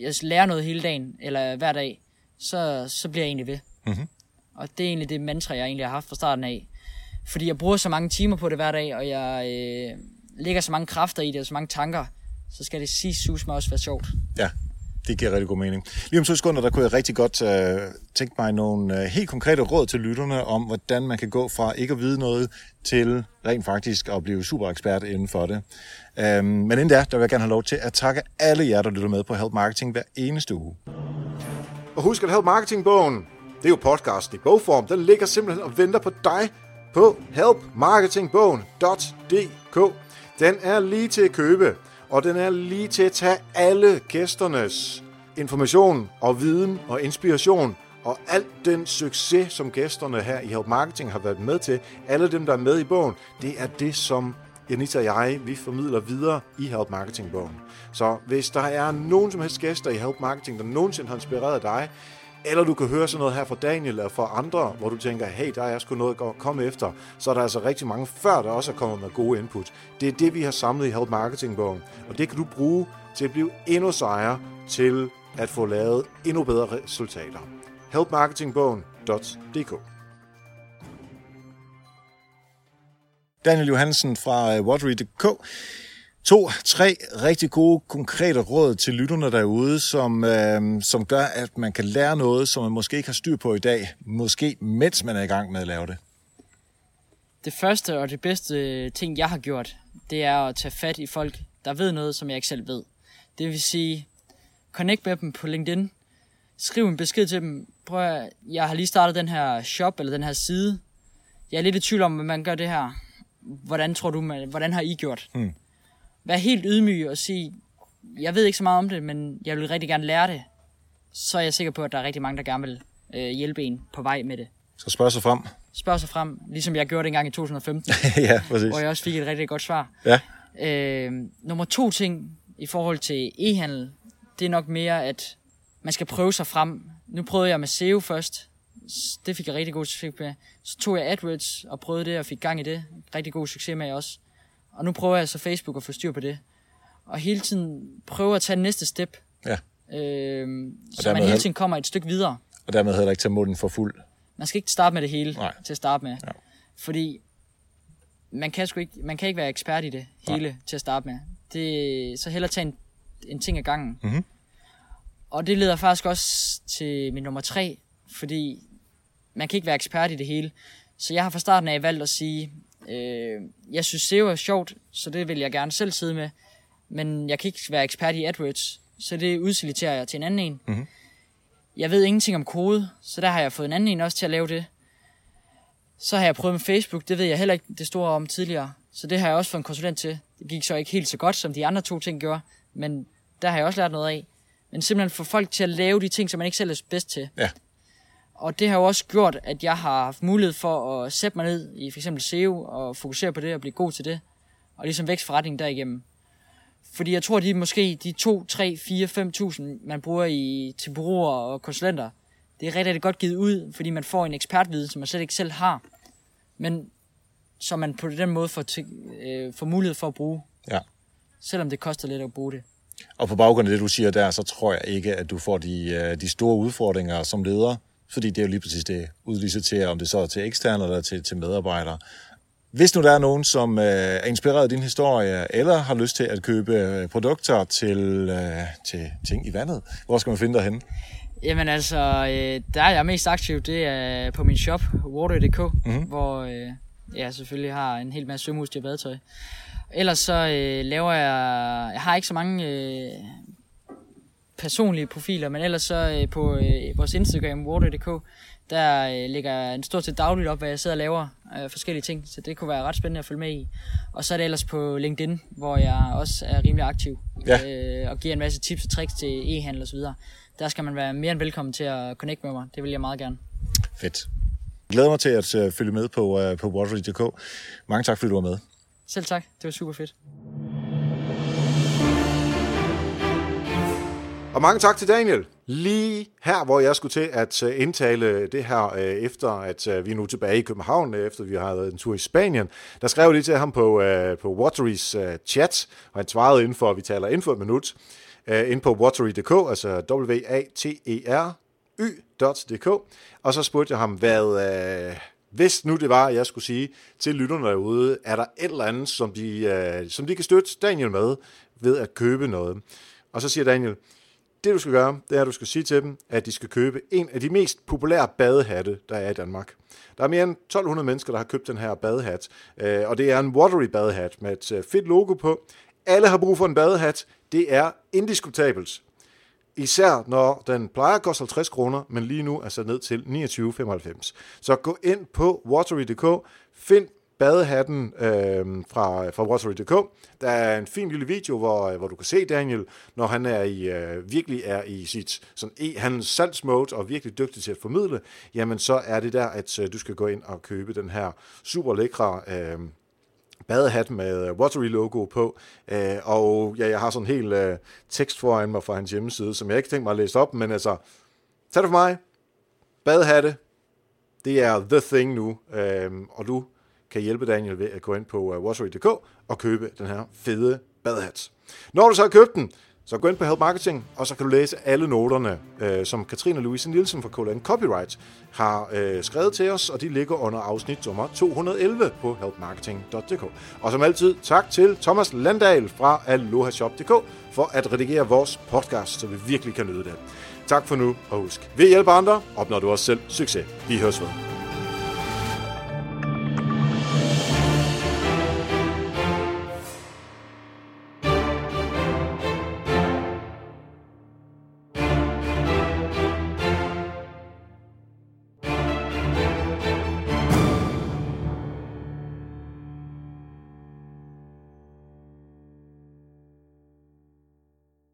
jeg lærer noget hele dagen, eller hver dag, så, så bliver jeg egentlig ved.
Mhm.
Og det er egentlig det mantra, jeg egentlig har haft fra starten af. Fordi jeg bruger så mange timer på det hver dag, og jeg øh, lægger så mange kræfter i det, og så mange tanker, så skal det sige sus mig også være sjovt.
Ja, det giver rigtig god mening. Lige om to sekunder, der kunne jeg rigtig godt øh, tænke mig nogle øh, helt konkrete råd til lytterne om, hvordan man kan gå fra ikke at vide noget til rent faktisk at blive super ekspert inden for det. Øhm, men inden da, der vil jeg gerne have lov til at takke alle jer, der lytter med på Help Marketing hver eneste uge.
Og husk at Help Marketing-bogen, det er jo podcasten i bogform, den ligger simpelthen og venter på dig på helpmarketingbogen.dk. Den er lige til at købe, og den er lige til at tage alle gæsternes information og viden og inspiration og alt den succes, som gæsterne her i Help Marketing har været med til, alle dem, der er med i bogen, det er det, som Janita og jeg, vi formidler videre i Help Marketing-bogen. Så hvis der er nogen som helst gæster i Help Marketing, der nogensinde har inspireret dig, eller du kan høre sådan noget her fra Daniel eller fra andre, hvor du tænker, hey, der er sgu noget at komme efter, så er der altså rigtig mange før, der også er kommet med gode input. Det er det, vi har samlet i Help Marketing-bogen, og det kan du bruge til at blive endnu sejere til at få lavet endnu bedre resultater. helpmarketingbogen.dk
Daniel Johansen fra øh, Watery.dk. To, tre rigtig gode, konkrete råd til lytterne derude, som, øh, som gør, at man kan lære noget, som man måske ikke har styr på i dag, måske mens man er i gang med at lave det.
Det første og det bedste ting, jeg har gjort, det er at tage fat i folk, der ved noget, som jeg ikke selv ved. Det vil sige, connect med dem på LinkedIn. Skriv en besked til dem. Prøv at, jeg har lige startet den her shop, eller den her side. Jeg er lidt i tvivl om, hvordan man gør det her. Hvordan tror du, man, hvordan har I gjort?
Hmm.
Vær helt ydmyg og sige, jeg ved ikke så meget om det, men jeg vil rigtig gerne lære det. Så er jeg sikker på, at der er rigtig mange, der gerne vil øh, hjælpe en på vej med det.
Så spørg sig frem.
Spørg sig frem, ligesom jeg gjorde det engang i 2015
ja, præcis.
hvor jeg også fik et rigtig godt svar.
Ja.
Øh, nummer to ting i forhold til e-handel, det er nok mere, at man skal prøve sig frem. Nu prøvede jeg med SEO først. Det fik jeg rigtig god succes med. Så tog jeg AdWords og prøvede det og fik gang i det. Rigtig god succes med også. Og nu prøver jeg så Facebook at få styr på det. Og hele tiden prøve at tage næste step.
Ja.
Øh, så man hele
hel-
tiden kommer et stykke videre.
Og dermed heller ikke tage munden for fuld.
Man skal ikke starte med det hele
Nej.
til at starte med.
Ja.
Fordi man kan, sgu ikke, man kan ikke være ekspert i det hele til at starte med. Det, så hellere tage en, en ting ad gangen.
Mhm.
Og det leder faktisk også til min nummer tre, fordi man kan ikke være ekspert i det hele. Så jeg har fra starten af valgt at sige, øh, jeg synes SEO er sjovt, så det vil jeg gerne selv sidde med. Men jeg kan ikke være ekspert i AdWords, så det udsiliterer jeg til en anden en.
Mhm.
Jeg ved ingenting om kode, så der har jeg fået en anden en også til at lave det. Så har jeg prøvet med Facebook, det ved jeg heller ikke det store om tidligere. Så det har jeg også fået en konsulent til. Det gik så ikke helt så godt, som de andre to ting gjorde, men der har jeg også lært noget af. Men simpelthen få folk til at lave de ting, som man ikke selv er bedst til.
Ja.
Og det har jo også gjort, at jeg har haft mulighed for at sætte mig ned i eksempel SEO og fokusere på det og blive god til det. Og ligesom vækst forretningen derigennem. Fordi jeg tror, de måske de 2, 3, 4, 5.000, man bruger i, til bureauer og konsulenter, det er rigtig, rigtig godt givet ud, fordi man får en ekspertviden, som man slet ikke selv har. Men som man på den måde får, til, øh, får mulighed for at bruge,
Ja.
selvom det koster lidt at bruge det.
Og på baggrund af det, du siger der, så tror jeg ikke, at du får de, øh, de store udfordringer som leder, fordi det er jo lige præcis det udliciterer, om det så er til eksterne eller til, til medarbejdere. Hvis nu der er nogen, som øh, er inspireret af din historie, eller har lyst til at købe øh, produkter til, øh, til ting i vandet, hvor skal man finde dig henne?
Jamen altså, øh, der er jeg mest aktiv, det er på min shop, water.dk, mm-hmm. hvor øh, jeg selvfølgelig har en hel masse svømmeudstyr og badetøj. Ellers så øh, laver jeg, jeg har ikke så mange øh, personlige profiler, men ellers så øh, på øh, vores Instagram, water.dk, der øh, lægger jeg en stort set dagligt op, hvad jeg sidder og laver øh, forskellige ting, så det kunne være ret spændende at følge med i. Og så er det ellers på LinkedIn, hvor jeg også er rimelig aktiv
Ja.
øh, og giver en masse tips og tricks til e-handel videre. Der skal man være mere end velkommen til at connecte med mig. Det vil jeg meget gerne.
Fedt. Jeg glæder mig til at øh, følge med på, øh, på Watery.dk. Mange tak, fordi du var med.
Selv tak. Det var super fedt.
Og mange tak til Daniel. Lige her, hvor jeg skulle til at øh, indtale det her, øh, efter at øh, vi er nu tilbage i København, efter vi har været en tur i Spanien, der skrev jeg lige til ham på, på Waterys chat, og han svarede inden for, at vi taler inden for et minut, ind på watery.dk, altså W-A-T-E-R-Y.dk, og så spurgte jeg ham, hvad, hvis nu det var, jeg skulle sige til lytterne derude, er der et eller andet, som de, som de kan støtte Daniel med ved at købe noget. Og så siger Daniel, det du skal gøre, det er, at du skal sige til dem, at de skal købe en af de mest populære badehatte, der er i Danmark. Der er mere end 1200 mennesker, der har købt den her badehat, øh, og det er en watery badehat med et øh, fedt logo på. Alle har brug for en badehat. Det er indiskutabelt. Især når den plejer at koste 50 kroner, men lige nu er sat ned til 29,95. Så gå ind på watery.dk, find badehatten øh, fra, fra Rosary.dk. Der er en fin lille video, hvor, øh, hvor du kan se Daniel, når han er i, øh, virkelig er i sit sådan, e, hans salgsmode og virkelig dygtig til at formidle, jamen så er det der, at øh, du skal gå ind og købe den her super lækre øh, badehat med øh, Watery-logo på, øh, og ja, jeg har sådan en hel øh, tekst foran mig fra hans hjemmeside, som jeg ikke tænkt mig at læse op, men altså, tag det for mig, badehatte, det er the thing nu, øh, og du kan hjælpe Daniel ved at gå ind på øh, uh, washery.dk og købe den her fede badhat. Når du så har købt den, så gå ind på Help Marketing, og så kan du læse alle noterne, øh, som Katrine Louise Nielsen fra KLN Copyright har øh, skrevet til os, og de ligger under afsnit nummer 211 på helpmarketing.dk. Og som altid, tak til Thomas Landahl fra alohashop.dk for at redigere vores podcast, så vi virkelig kan nyde det. Tak for nu, og husk, ved hjælpe andre, opnår du også selv succes. Vi høres ved.